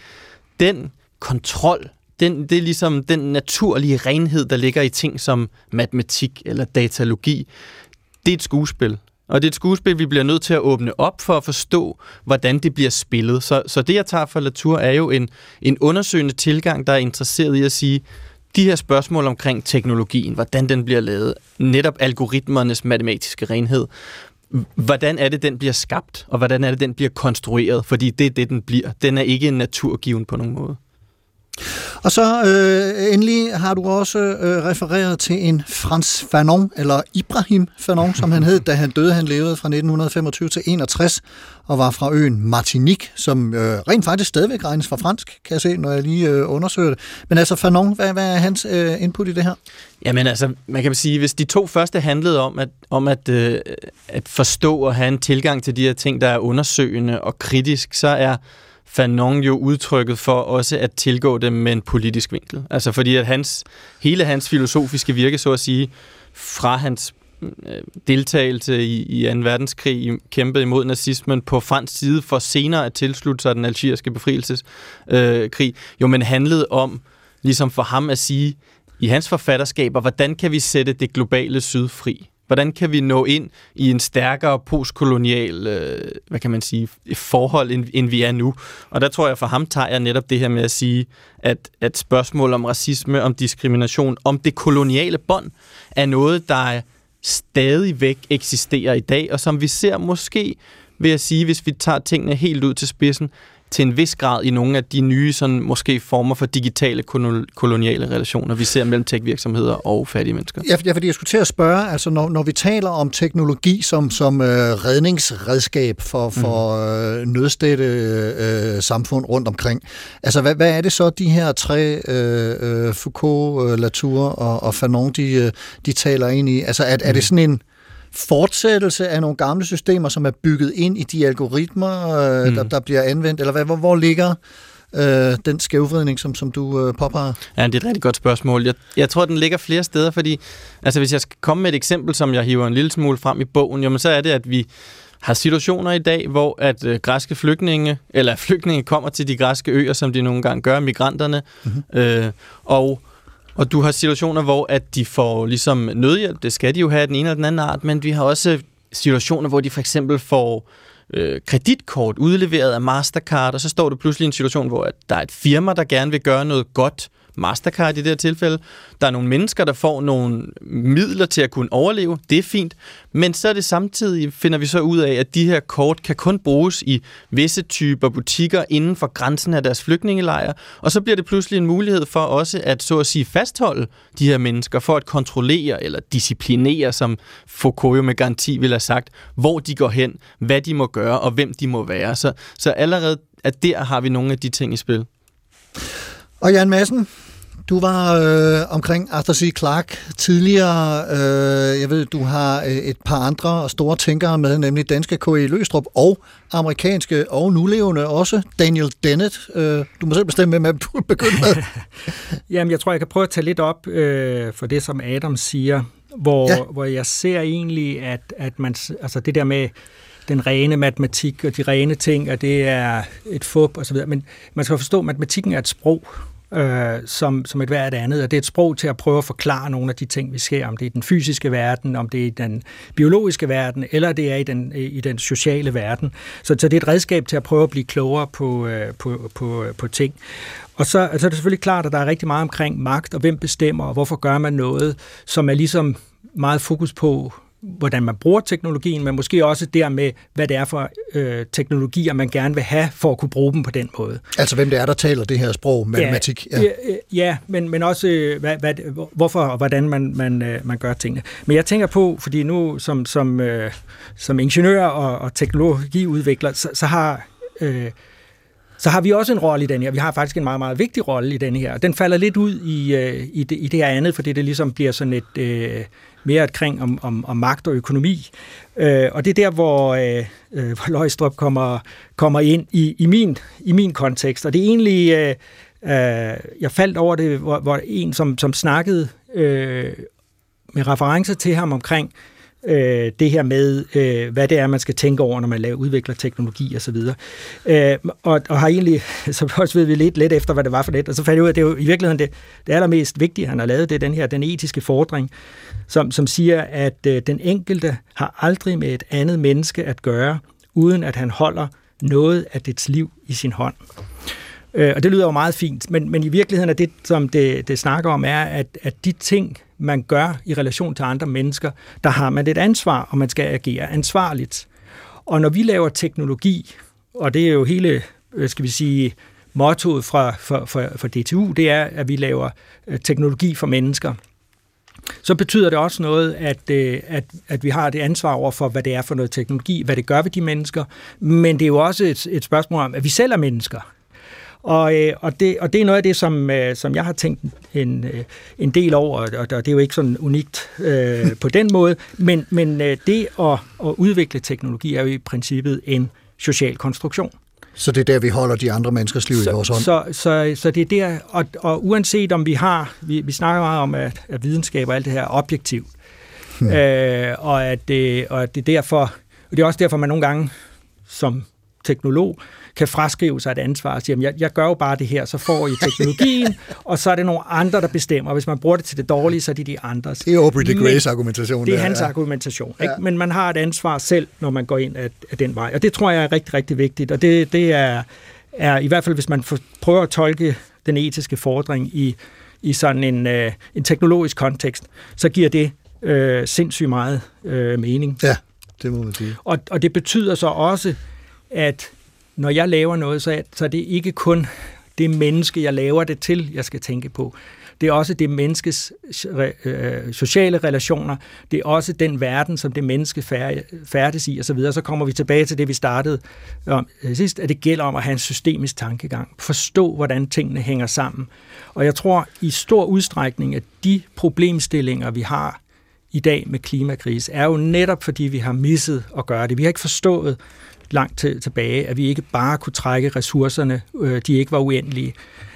den kontrol, den, det er ligesom den naturlige renhed, der ligger i ting som matematik eller datalogi. Det er et skuespil. Og det er et skuespil, vi bliver nødt til at åbne op for at forstå, hvordan det bliver spillet. Så, så det, jeg tager fra Latour, er jo en, en undersøgende tilgang, der er interesseret i at sige, de her spørgsmål omkring teknologien, hvordan den bliver lavet, netop algoritmernes matematiske renhed, hvordan er det, den bliver skabt, og hvordan er det, den bliver konstrueret, fordi det er det, den bliver. Den er ikke en naturgiven på nogen måde. Og så øh, endelig har du også øh, refereret til en Frans Fanon, eller Ibrahim Fanon, som han hed, da han døde. Han levede fra 1925 til 61 og var fra øen Martinique, som øh, rent faktisk stadigvæk regnes for fransk, kan jeg se, når jeg lige øh, undersøger det. Men altså Fanon, hvad, hvad er hans øh, input i det her? Jamen altså, man kan sige, hvis de to første handlede om at, om at, øh, at forstå og have en tilgang til de her ting, der er undersøgende og kritisk, så er Fanon jo udtrykket for også at tilgå dem med en politisk vinkel. Altså fordi at hans, hele hans filosofiske virke, så at sige, fra hans øh, deltagelse i, i 2. verdenskrig, kæmpede imod nazismen på fransk side, for senere at tilslutte sig den algeriske befrielseskrig, øh, jo men handlede om, ligesom for ham at sige, i hans forfatterskaber, hvordan kan vi sætte det globale syd fri? Hvordan kan vi nå ind i en stærkere postkolonial, øh, hvad kan man sige, forhold, end, end vi er nu? Og der tror jeg, for ham tager jeg netop det her med at sige, at, at spørgsmål om racisme, om diskrimination, om det koloniale bånd, er noget, der stadigvæk eksisterer i dag, og som vi ser måske, vil jeg sige, hvis vi tager tingene helt ud til spidsen, til en vis grad i nogle af de nye sådan, måske former for digitale koloniale relationer, vi ser mellem tech-virksomheder og fattige mennesker. Ja, fordi jeg skulle til at spørge, altså når, når vi taler om teknologi som, som øh, redningsredskab for, for mm. øh, nødstedte øh, samfund rundt omkring, altså hvad, hvad er det så, de her tre, øh, øh Foucault, øh, Latour og, og Fanon, de, øh, de taler ind i? Altså er, er det sådan en fortsættelse af nogle gamle systemer, som er bygget ind i de algoritmer, øh, mm. der, der bliver anvendt? Eller hvad, hvor, hvor ligger øh, den skævvridning, som, som du øh, påpeger? Ja, det er et rigtig godt spørgsmål. Jeg, jeg tror, den ligger flere steder, fordi altså, hvis jeg skal komme med et eksempel, som jeg hiver en lille smule frem i bogen, jamen, så er det, at vi har situationer i dag, hvor at øh, græske flygtninge, eller flygtninge kommer til de græske øer, som de nogle gange gør, migranterne, mm-hmm. øh, og og du har situationer, hvor at de får ligesom nødhjælp, det skal de jo have den ene eller den anden art, men vi har også situationer, hvor de for eksempel får øh, kreditkort udleveret af Mastercard, og så står du pludselig i en situation, hvor at der er et firma, der gerne vil gøre noget godt Mastercard i det her tilfælde. Der er nogle mennesker, der får nogle midler til at kunne overleve. Det er fint. Men så er det samtidig, finder vi så ud af, at de her kort kan kun bruges i visse typer butikker inden for grænsen af deres flygtningelejre. Og så bliver det pludselig en mulighed for også at så at sige fastholde de her mennesker for at kontrollere eller disciplinere, som Foucault jo med garanti vil have sagt, hvor de går hen, hvad de må gøre og hvem de må være. Så, så allerede at der har vi nogle af de ting i spil. Og Jan Madsen, du var øh, omkring Arthur C. Clarke tidligere. Øh, jeg ved, du har øh, et par andre store tænkere med, nemlig danske K.E. Løstrup og amerikanske og nulevende også Daniel Dennett. Øh, du må selv bestemme, hvem du vil begynde med. Jamen, jeg tror, jeg kan prøve at tage lidt op øh, for det, som Adam siger, hvor, ja. hvor jeg ser egentlig, at, at man, altså det der med den rene matematik og de rene ting, at det er et fup og så videre. Men man skal forstå, at matematikken er et sprog, øh, som, som et hvert andet, og det er et sprog til at prøve at forklare nogle af de ting, vi ser, om det er i den fysiske verden, om det er i den biologiske verden, eller det er i den, i den sociale verden. Så, så det er et redskab til at prøve at blive klogere på, øh, på, på, på ting. Og så, så er det selvfølgelig klart, at der er rigtig meget omkring magt, og hvem bestemmer, og hvorfor gør man noget, som er ligesom meget fokus på hvordan man bruger teknologien, men måske også dermed, hvad det er for øh, teknologier, man gerne vil have, for at kunne bruge dem på den måde. Altså hvem det er, der taler det her sprog, matematik? Ja, ja. ja men, men også, øh, hvad, hvad, hvorfor og hvordan man, man, øh, man gør tingene. Men jeg tænker på, fordi nu som, som, øh, som ingeniør og, og teknologiudvikler, så, så har... Øh, så har vi også en rolle i den her. Vi har faktisk en meget, meget vigtig rolle i den her. Den falder lidt ud i, øh, i, det, i det her andet, fordi det ligesom bliver sådan et, øh, mere et kring om, om, om magt og økonomi. Øh, og det er der, hvor, øh, øh, hvor Løgstrup kommer, kommer ind i, i, min, i min kontekst. Og det er egentlig, øh, øh, jeg faldt over det, hvor, hvor en, som, som snakkede øh, med referencer til ham omkring øh, øh, det her med, øh, hvad det er, man skal tænke over, når man laver, udvikler teknologi osv. Øh, og, og har egentlig, så også ved vi lidt, lidt efter, hvad det var for det, og så fandt jeg ud af, at det er jo i virkeligheden det, det allermest vigtige, han har lavet, det er den her, den etiske fordring, som, som siger, at øh, den enkelte har aldrig med et andet menneske at gøre, uden at han holder noget af dets liv i sin hånd. Øh, og det lyder jo meget fint, men, men i virkeligheden er det, som det, det snakker om, er, at, at de ting, man gør i relation til andre mennesker, der har man et ansvar, og man skal agere ansvarligt. Og når vi laver teknologi, og det er jo hele, øh, skal vi sige, mottoet fra, for, for, for DTU, det er, at vi laver øh, teknologi for mennesker. Så betyder det også noget, at, øh, at, at vi har det ansvar over for, hvad det er for noget teknologi, hvad det gør ved de mennesker, men det er jo også et, et spørgsmål om, at vi selv er mennesker. Og, øh, og, det, og det er noget af det, som, øh, som jeg har tænkt en, øh, en del over, og, og det er jo ikke sådan unikt øh, på den måde, men, men øh, det at, at udvikle teknologi er jo i princippet en social konstruktion. Så det er der, vi holder de andre menneskers liv så, i vores hånd? Så, så, så det er der, og, og uanset om vi har, vi, vi snakker meget om, at, at videnskab og alt det her er objektivt, hmm. øh, og, at det, og at det er derfor, og det er også derfor, man nogle gange som teknolog kan fraskrive sig et ansvar og sige, jeg, jeg gør jo bare det her, så får I teknologien, og så er det nogle andre, der bestemmer. Hvis man bruger det til det dårlige, så er det de andres. Det er Aubrey de Grey's argumentation. Det er der, hans ja. argumentation. Ikke? Men man har et ansvar selv, når man går ind af, af den vej. Og det tror jeg er rigtig, rigtig vigtigt. Og det, det er, er i hvert fald, hvis man for, prøver at tolke den etiske fordring i, i sådan en, øh, en teknologisk kontekst, så giver det øh, sindssygt meget øh, mening. Ja, det må man sige. Og, og det betyder så også, at når jeg laver noget, så er, så er det ikke kun det menneske, jeg laver det til, jeg skal tænke på. Det er også det menneskes øh, øh sociale relationer. Det er også den verden, som det menneske færdes i osv. Så, så kommer vi tilbage til det, vi startede om øh, sidst, at det gælder om at have en systemisk tankegang. Forstå, hvordan tingene hænger sammen. Og jeg tror i stor udstrækning, at de problemstillinger, vi har i dag med klimakrise, er jo netop fordi, vi har misset at gøre det. Vi har ikke forstået, langt til, tilbage, at vi ikke bare kunne trække ressourcerne, øh, de ikke var uendelige,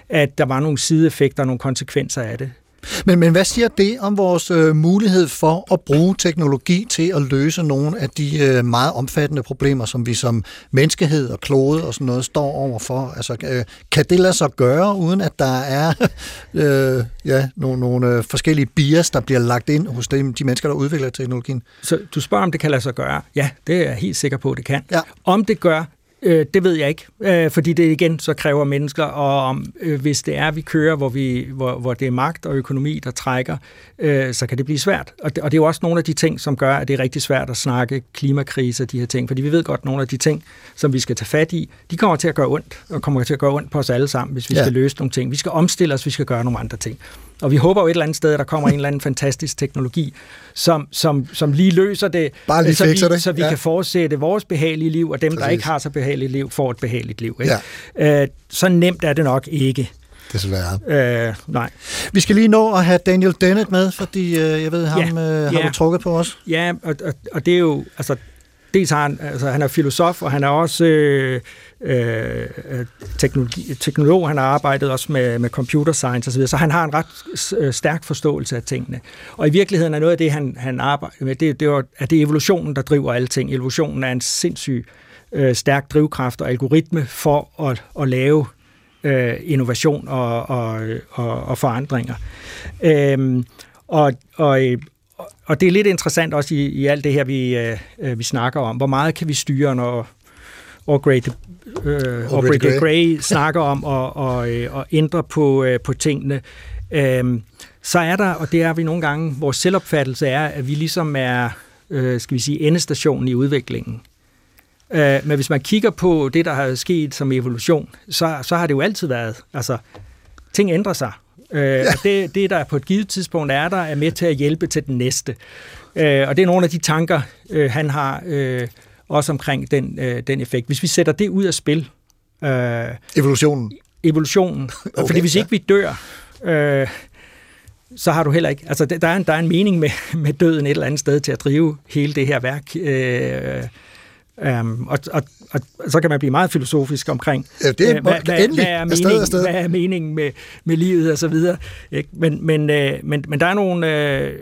at der var nogle sideeffekter og nogle konsekvenser af det. Men, men hvad siger det om vores øh, mulighed for at bruge teknologi til at løse nogle af de øh, meget omfattende problemer, som vi som menneskehed og klode og sådan noget står overfor? Altså, øh, kan det lade sig gøre, uden at der er øh, ja, nogle, nogle øh, forskellige bias, der bliver lagt ind hos de, de mennesker, der udvikler teknologien? Så du spørger, om det kan lade sig gøre? Ja, det er jeg helt sikker på, at det kan. Ja. Om det gør, Øh, det ved jeg ikke, øh, fordi det igen så kræver mennesker, og om, øh, hvis det er, vi kører, hvor, vi, hvor, hvor det er magt og økonomi, der trækker, øh, så kan det blive svært. Og det, og det er jo også nogle af de ting, som gør, at det er rigtig svært at snakke klimakrise og de her ting, fordi vi ved godt, at nogle af de ting, som vi skal tage fat i, de kommer til at gøre ondt, og kommer til at gøre ondt på os alle sammen, hvis vi ja. skal løse nogle ting. Vi skal omstille os, vi skal gøre nogle andre ting. Og vi håber jo et eller andet sted, at der kommer en eller anden fantastisk teknologi, som, som, som lige løser det, Bare lige så vi, det. så vi ja. kan fortsætte vores behagelige liv, og dem, Præcis. der ikke har så behageligt liv, får et behageligt liv. Ikke? Ja. Øh, så nemt er det nok ikke. Desværre. Øh, nej. Vi skal lige nå at have Daniel Dennett med, fordi øh, jeg ved, ham ja. øh, har ja. du trukket på os. Ja, og, og, og det er jo, altså, dels har han, altså, han er filosof, og han er også øh, øh, teknologi, teknolog. Han har arbejdet også med, med computer science osv., så han har en ret øh, stærk forståelse af tingene. Og i virkeligheden er noget af det, han, han arbejder med, det, det er, at det er evolutionen, der driver alting. ting. Evolutionen er en sindssyg øh, stærk drivkraft og algoritme for at, at lave øh, innovation og, og, og, og forandringer. Øhm, og, og, øh, og det er lidt interessant også i, i alt det her, vi, øh, vi snakker om. Hvor meget kan vi styre, når Aubrey de, øh, Aubrey de Grey snakker om at, og, og ændre på, øh, på tingene. Øhm, så er der, og det er vi nogle gange, vores selvopfattelse er, at vi ligesom er, øh, skal vi sige, endestationen i udviklingen. Øh, men hvis man kigger på det, der har sket som evolution, så, så har det jo altid været, altså, ting ændrer sig. Øh, ja. og det, det, der på et givet tidspunkt er der, er med til at hjælpe til den næste. Øh, og det er nogle af de tanker, øh, han har øh, også omkring den, øh, den effekt. Hvis vi sætter det ud af spil... Øh, evolutionen? Evolutionen. Okay, fordi hvis ja. ikke vi dør... Øh, så har du heller ikke... Altså, der er en, der er en mening med, med døden et eller andet sted til at drive hele det her værk. Øh, Um, og, og, og så kan man blive meget filosofisk omkring, ja, det er, hvad, hvad, endelig, hvad, er mening, afsted, afsted. hvad er meningen med, med livet og så videre. Ikke? Men, men, øh, men, men der er nogle... Øh,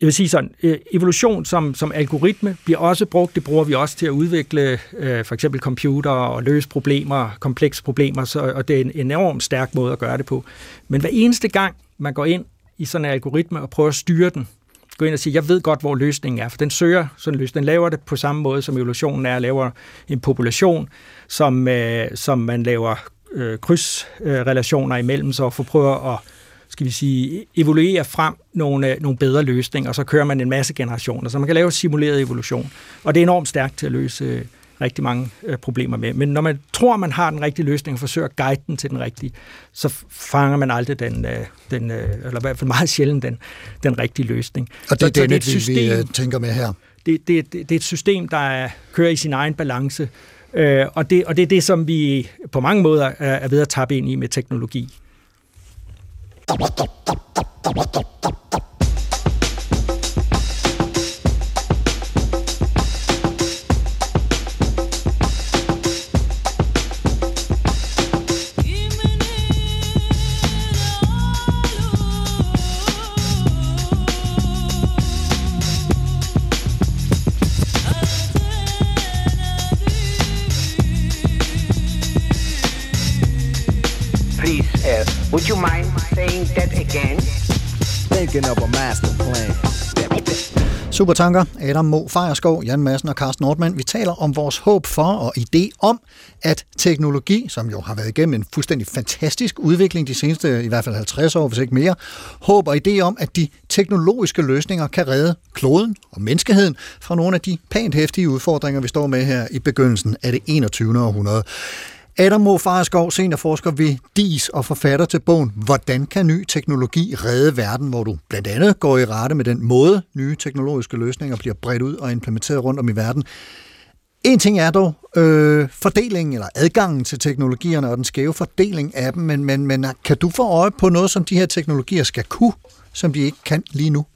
jeg vil sige sådan, øh, evolution som, som algoritme bliver også brugt, det bruger vi også til at udvikle øh, for eksempel computer og løse problemer, komplekse problemer, så, og det er en enormt stærk måde at gøre det på. Men hver eneste gang, man går ind i sådan en algoritme og prøver at styre den, gå ind og sige, jeg ved godt, hvor løsningen er, for den søger sådan en løsning. Den laver det på samme måde, som evolutionen er, laver en population, som, øh, som man laver øh, krydsrelationer imellem, så for prøver at skal vi sige, evoluere frem nogle, øh, nogle bedre løsninger, og så kører man en masse generationer. Så man kan lave simuleret evolution. Og det er enormt stærkt til at løse øh, rigtig mange øh, problemer med. Men når man tror, man har den rigtige løsning og forsøger at guide den til den rigtige, så fanger man aldrig den, øh, den øh, eller i hvert fald meget sjældent den, den rigtige løsning. Og det er Så- så denne, et vi, vi system- øh, tænker med her. det, det, det, det er et system, der er, kører i sin egen balance, øh, og, det, og det er det, som vi på mange måder er, er ved at tappe ind i med teknologi. Would you mind saying that again? Thinking of a master plan. Supertanker, Adam Mo Fejerskov, Jan Madsen og Carsten Nordmann. Vi taler om vores håb for og idé om, at teknologi, som jo har været igennem en fuldstændig fantastisk udvikling de seneste i hvert fald 50 år, hvis ikke mere, håb og idé om, at de teknologiske løsninger kan redde kloden og menneskeheden fra nogle af de pænt hæftige udfordringer, vi står med her i begyndelsen af det 21. århundrede. Adam Mofarskov, seniorforsker ved DIS og forfatter til bogen Hvordan kan ny teknologi redde verden, hvor du blandt andet går i rette med den måde, nye teknologiske løsninger bliver bredt ud og implementeret rundt om i verden. En ting er dog øh, fordelingen eller adgangen til teknologierne og den skæve fordeling af dem, men, men, men kan du få øje på noget, som de her teknologier skal kunne, som de ikke kan lige nu?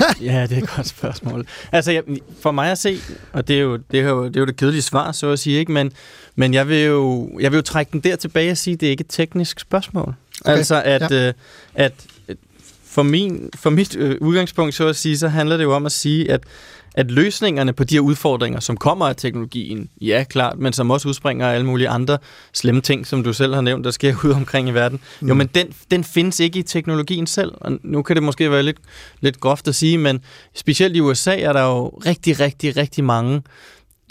Ja, det er et godt spørgsmål. Altså, jeg, for mig at se, og det er, jo, det, er jo, det er jo det kedelige svar, så at sige, ikke? Men, men jeg, vil jo, jeg vil jo trække den der tilbage og sige, at det er ikke et teknisk spørgsmål. Okay, Altså, at, ja. øh, at øh, for, min, for mit øh, udgangspunkt, så at sige, så handler det jo om at sige, at, at løsningerne på de her udfordringer, som kommer af teknologien, ja, klart, men som også udspringer af alle mulige andre slemme ting, som du selv har nævnt, der sker ud omkring i verden. Mm. Jo, men den, den findes ikke i teknologien selv. Og nu kan det måske være lidt, lidt groft at sige, men specielt i USA er der jo rigtig, rigtig, rigtig mange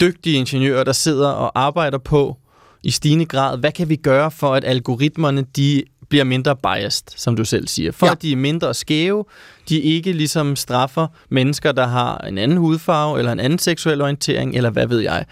dygtige ingeniører, der sidder og arbejder på i stigende grad, hvad kan vi gøre for, at algoritmerne de bliver mindre biased, som du selv siger. For Ja. de er mindre skæve, de ikke ligesom straffer mennesker, der har en anden hudfarve, eller en anden seksuel orientering, eller hvad ved jeg.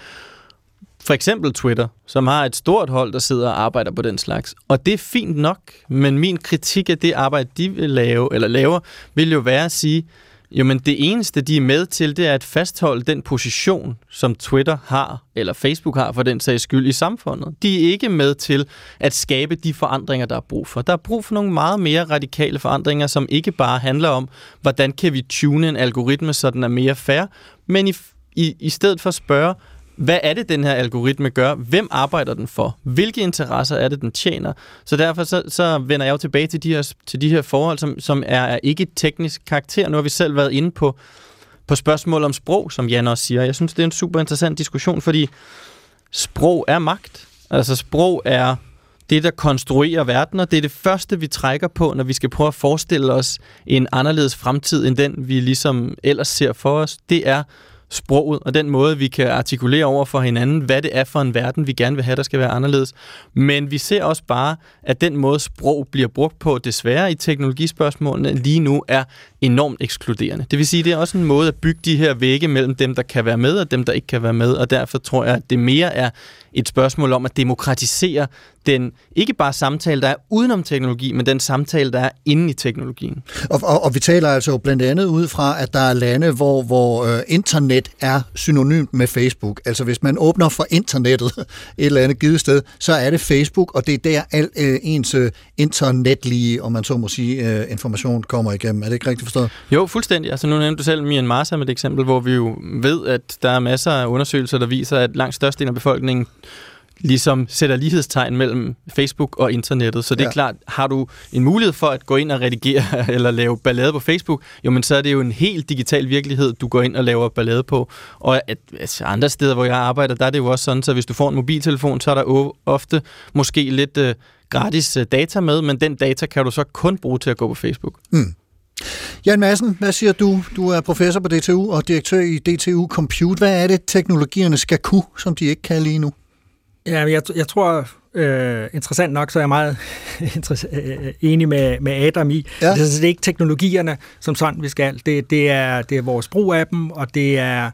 For eksempel Twitter, som har et stort hold, der sidder og arbejder på den slags. Og det er fint nok, men min kritik af det arbejde, de vil lave, eller laver, vil jo være at sige, jo, men det eneste, de er med til, det er at fastholde den position, som Twitter har, eller Facebook har for den sags skyld i samfundet. De er ikke med til at skabe de forandringer, der er brug for. Der er brug for nogle meget mere radikale forandringer, som ikke bare handler om, hvordan kan vi tune en algoritme, så den er mere fair, men i, i, i stedet for at spørge, hvad er det, den her algoritme gør? Hvem arbejder den for? Hvilke interesser er det, den tjener? Så derfor så, så vender jeg jo tilbage til de her, til de her forhold, som, som er, er ikke teknisk karakter. Nu har vi selv været inde på, på spørgsmål om sprog, som Jan også siger. Jeg synes, det er en super interessant diskussion, fordi sprog er magt. Altså sprog er det, der konstruerer verden, og det er det første, vi trækker på, når vi skal prøve at forestille os en anderledes fremtid, end den, vi ligesom ellers ser for os. Det er sproget, og den måde, vi kan artikulere over for hinanden, hvad det er for en verden, vi gerne vil have, der skal være anderledes. Men vi ser også bare, at den måde, sprog bliver brugt på, desværre i teknologispørgsmålene, lige nu er enormt ekskluderende. Det vil sige, det er også en måde at bygge de her vægge mellem dem, der kan være med, og dem, der ikke kan være med, og derfor tror jeg, at det mere er et spørgsmål om at demokratisere den, ikke bare samtale, der er udenom teknologi, men den samtale, der er inde i teknologien. Og, og, og vi taler altså blandt andet ud fra, at der er lande, hvor, hvor øh, internet er synonymt med Facebook. Altså hvis man åbner for internettet et eller andet givet sted, så er det Facebook, og det er der al øh, ens øh, internetlige, om man så må sige, øh, information kommer igennem. Er det ikke rigtigt forstået? Jo, fuldstændig. Altså nu nævnte du selv Myanmar som et eksempel, hvor vi jo ved, at der er masser af undersøgelser, der viser, at langt størstedelen af befolkningen ligesom sætter lighedstegn mellem Facebook og internettet. Så det er Ja. klart, har du en mulighed for at gå ind og redigere eller lave ballade på Facebook, jo, men så er det jo en helt digital virkelighed, du går ind og laver ballade på. Og at, altså, andre steder, hvor jeg arbejder, der er det jo også sådan, så hvis du får en mobiltelefon, så er der ofte måske lidt øh, gratis øh, data med, men den data kan du så kun bruge til at gå på Facebook. Mm. Jan Madsen, hvad siger du? Du er professor på DTU og direktør i DTU Compute. Hvad er det, teknologierne skal kunne, som de ikke kan lige nu? Ja, jeg, jeg tror, øh, interessant nok, så er jeg meget øh, enig med, med Adam i. Ja. Det, det er ikke teknologierne som sådan, vi skal. Det, det, er, det er vores brug af dem, og det er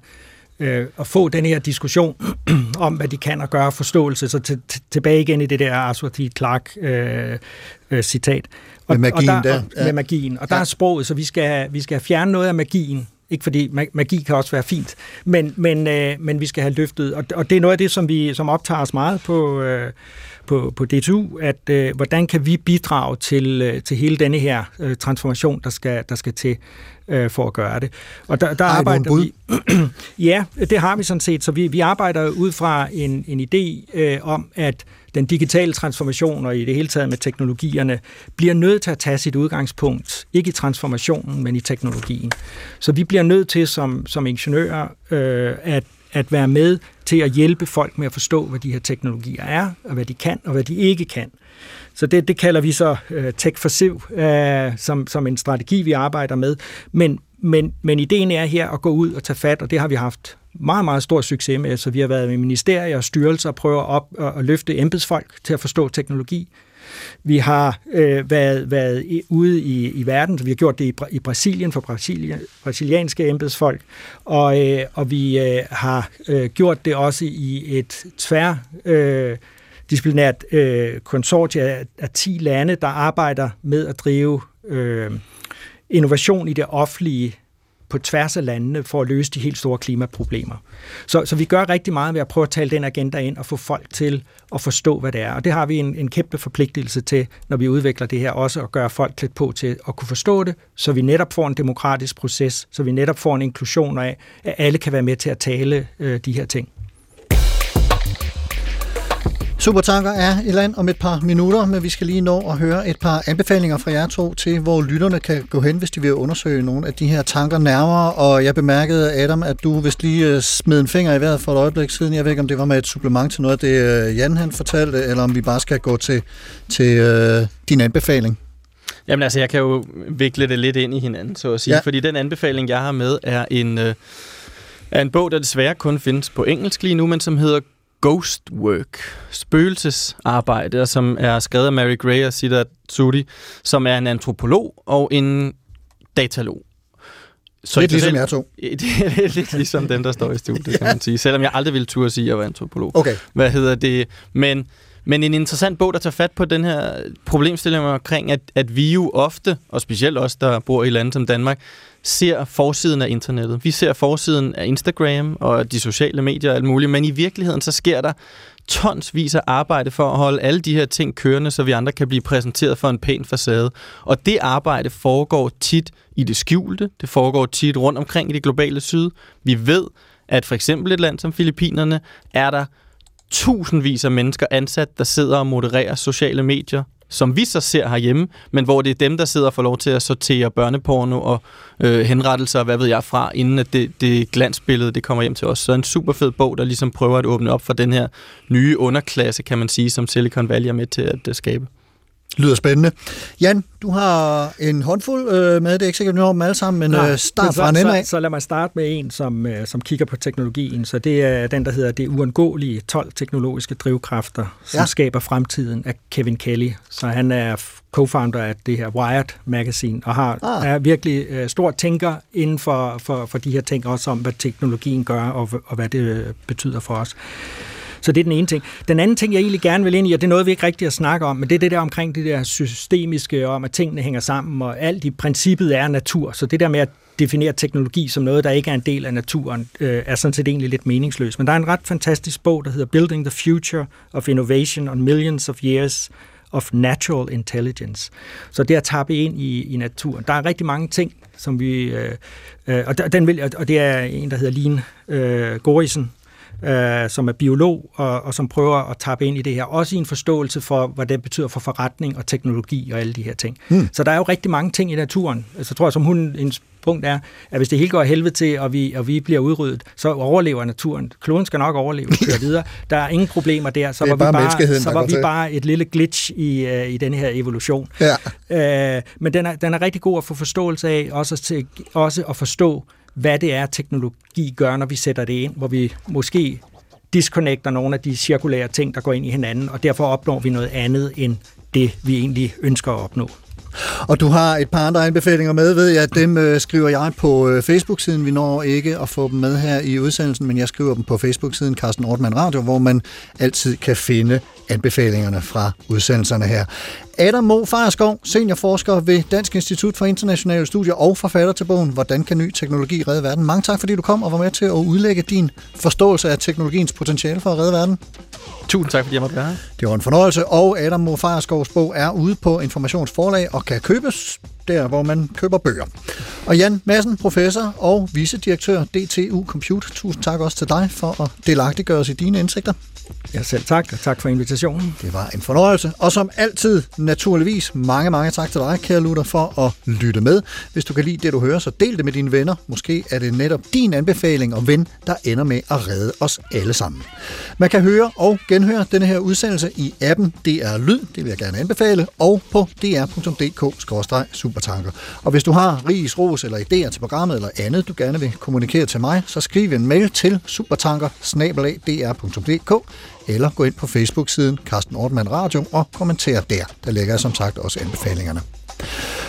øh, at få den her diskussion om, hvad de kan og gøre forståelse. Så til, tilbage igen i det der Arthur Clark øh, øh, citat. Og, med magien og der. der. Og, Med magien. Og der ja. er sproget, så vi skal, vi skal fjerne noget af magien ikke fordi magi kan også være fint, men, men, øh, men vi skal have løftet, og, og det er noget af det, som vi som optager os meget på, øh, på, på DTU, at øh, hvordan kan vi bidrage til, øh, til hele denne her øh, transformation, der skal, der skal til øh, for at gøre det. Og der, der Ej, arbejder vi... ja, det har vi sådan set, så vi, vi arbejder ud fra en, en idé øh, om, at den digitale transformation og i det hele taget med teknologierne bliver nødt til at tage sit udgangspunkt, ikke i transformationen, men i teknologien. Så vi bliver nødt til som, som ingeniører øh, at at være med til at hjælpe folk med at forstå, hvad de her teknologier er, og hvad de kan, og hvad de ikke kan. Så det, det kalder vi så uh, Tech for Siv, uh, som, som en strategi, vi arbejder med. Men, men, men ideen er her at gå ud og tage fat, og det har vi haft meget, meget stor succes med. Så vi har været med ministerier og styrelser og prøver op at, at løfte embedsfolk til at forstå teknologi. Vi har øh, været, været ude i, i verden, så vi har gjort det i, i Brasilien for Brasilien, brasilianske embedsfolk, og, øh, og vi øh, har øh, gjort det også i et tvær... Øh, disciplinært øh, konsortie af, af 10 lande, der arbejder med at drive øh, innovation i det offentlige på tværs af landene for at løse de helt store klimaproblemer. Så, så vi gør rigtig meget ved at prøve at tale den agenda ind og få folk til at forstå, hvad det er. Og det har vi en, en kæmpe forpligtelse til, når vi udvikler det her, også at gøre folk klædt på til at kunne forstå det, så vi netop får en demokratisk proces, så vi netop får en inklusion af, at alle kan være med til at tale øh, de her ting. Supertanker er i land om et par minutter, men vi skal lige nå at høre et par anbefalinger fra jer to til, hvor lytterne kan gå hen, hvis de vil undersøge nogle af de her tanker nærmere. Og jeg bemærkede, Adam, at du vist lige øh, smed en finger i vejret for et øjeblik siden. Jeg ved ikke, om det var med et supplement til noget af det, øh, Jan han fortalte, eller om vi bare skal gå til, til øh, din anbefaling. Jamen altså, jeg kan jo vikle det lidt ind i hinanden, så at sige. Ja. Fordi den anbefaling, jeg har med, er en, øh, er en bog, der desværre kun findes på engelsk lige nu, men som hedder Ghost Work, spøgelsesarbejde, som er skrevet af Mary Gray og Siddharth Sudi, som er en antropolog og en datalog. Så lidt ligesom jeg to. Det er lidt ligesom dem, der står i studiet, ja. kan man sige. Selvom jeg aldrig ville turde sige, at jeg var antropolog. Okay. Hvad hedder det? Men, men en interessant bog, der tager fat på den her problemstilling omkring, at, at vi jo ofte, og specielt os, der bor i lande som Danmark, ser forsiden af internettet. Vi ser forsiden af Instagram og de sociale medier og alt muligt, men i virkeligheden så sker der tonsvis af arbejde for at holde alle de her ting kørende, så vi andre kan blive præsenteret for en pæn facade. Og det arbejde foregår tit i det skjulte, det foregår tit rundt omkring i det globale syd. Vi ved, at for eksempel et land som Filippinerne er der tusindvis af mennesker ansat, der sidder og modererer sociale medier, som vi så ser herhjemme, men hvor det er dem, der sidder og får lov til at sortere børneporno og øh, henrettelser og hvad ved jeg fra, inden at det, det glansbillede det kommer hjem til os. Så en super fed bog, der ligesom prøver at åbne op for den her nye underklasse, kan man sige, som Silicon Valley er med til at skabe. Lyder spændende. Jan, du har en håndfuld øh, med, det er ikke sikkert, om dem alle sammen, men Nej, øh, start fra en ende af. Så, så lad mig starte med en, som, øh, som kigger på teknologien. Så det er den, der hedder Det uundgåelige 12 teknologiske drivkræfter, som ja. skaber fremtiden af Kevin Kelly. Så han er co-founder af det her Wired Magazine, og har, ah. er virkelig øh, stor tænker inden for, for, for de her ting, også om, hvad teknologien gør, og, og hvad det øh, betyder for os. Så det er den ene ting. Den anden ting, jeg egentlig gerne vil ind i, og det er noget, vi ikke rigtig har snakket om, men det er det der omkring det der systemiske, om at tingene hænger sammen, og alt i princippet er natur. Så det der med at definere teknologi som noget, der ikke er en del af naturen, øh, er sådan set egentlig lidt meningsløst. Men der er en ret fantastisk bog, der hedder Building the Future of Innovation on Millions of Years of Natural Intelligence. Så det at tappe ind i, i naturen. Der er rigtig mange ting, som vi... Øh, øh, og, den vil, og det er en, der hedder Line øh, Gorisen, øh, som er biolog, og, og som prøver at tappe ind i det her, også i en forståelse for, hvad det betyder for forretning og teknologi og alle de her ting. Hmm. Så der er jo rigtig mange ting i naturen. Altså, jeg tror, som hun, en punkt er, at hvis det hele går helvede til, og vi, og vi bliver udryddet, så overlever naturen. Kloden skal nok overleve og køre videre. Der er ingen problemer der. Så var, bare vi, bare, så var vi bare et lille glitch i, uh, i den her evolution. Ja. Uh, men den er, den er rigtig god at få forståelse af, også, til, også at forstå, hvad det er, teknologi gør, når vi sætter det ind, hvor vi måske disconnecter nogle af de cirkulære ting, der går ind i hinanden, og derfor opnår vi noget andet end det, vi egentlig ønsker at opnå. Og du har et par andre anbefalinger med, ved jeg. Dem øh, skriver jeg på øh, Facebook-siden. Vi når ikke at få dem med her i udsendelsen, men jeg skriver dem på Facebook-siden Carsten Ortmann Radio, hvor man altid kan finde anbefalingerne fra udsendelserne her. Adam Mo Fajerskov, seniorforsker ved Dansk Institut for Internationale Studier og forfatter til bogen Hvordan kan ny teknologi redde verden? Mange tak, fordi du kom og var med til at udlægge din forståelse af teknologiens potentiale for at redde verden. Tusind tak, fordi jeg måtte være her. Det var en fornøjelse, og Adam Mofarskovs bog er ude på Informationsforlag og kan købes der, hvor man køber bøger. Og Jan Madsen, professor og vicedirektør DTU Compute, tusind tak også til dig for at delagtiggøre os i dine indsigter. Ja, selv tak, og tak for invitationen. Det var en fornøjelse. Og som altid, naturligvis, mange, mange tak til dig, kære Luther, for at lytte med. Hvis du kan lide det, du hører, så del det med dine venner. Måske er det netop din anbefaling og ven, der ender med at redde os alle sammen. Man kan høre og genhøre denne her udsendelse i appen DR Lyd, det vil jeg gerne anbefale, og på supertanker. Og hvis du har ris, ros eller idéer til programmet eller andet, du gerne vil kommunikere til mig, så skriv en mail til supertanker eller gå ind på Facebook-siden Carsten Ortmann Radio og kommenter der. Der lægger jeg som sagt også anbefalingerne.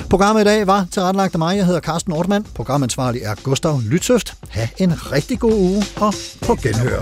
Programmet i dag var tilrettelagt af mig. Jeg hedder Carsten Ortmann. Programansvarlig er Gustav Lytsøft. Ha' en rigtig god uge og på genhør.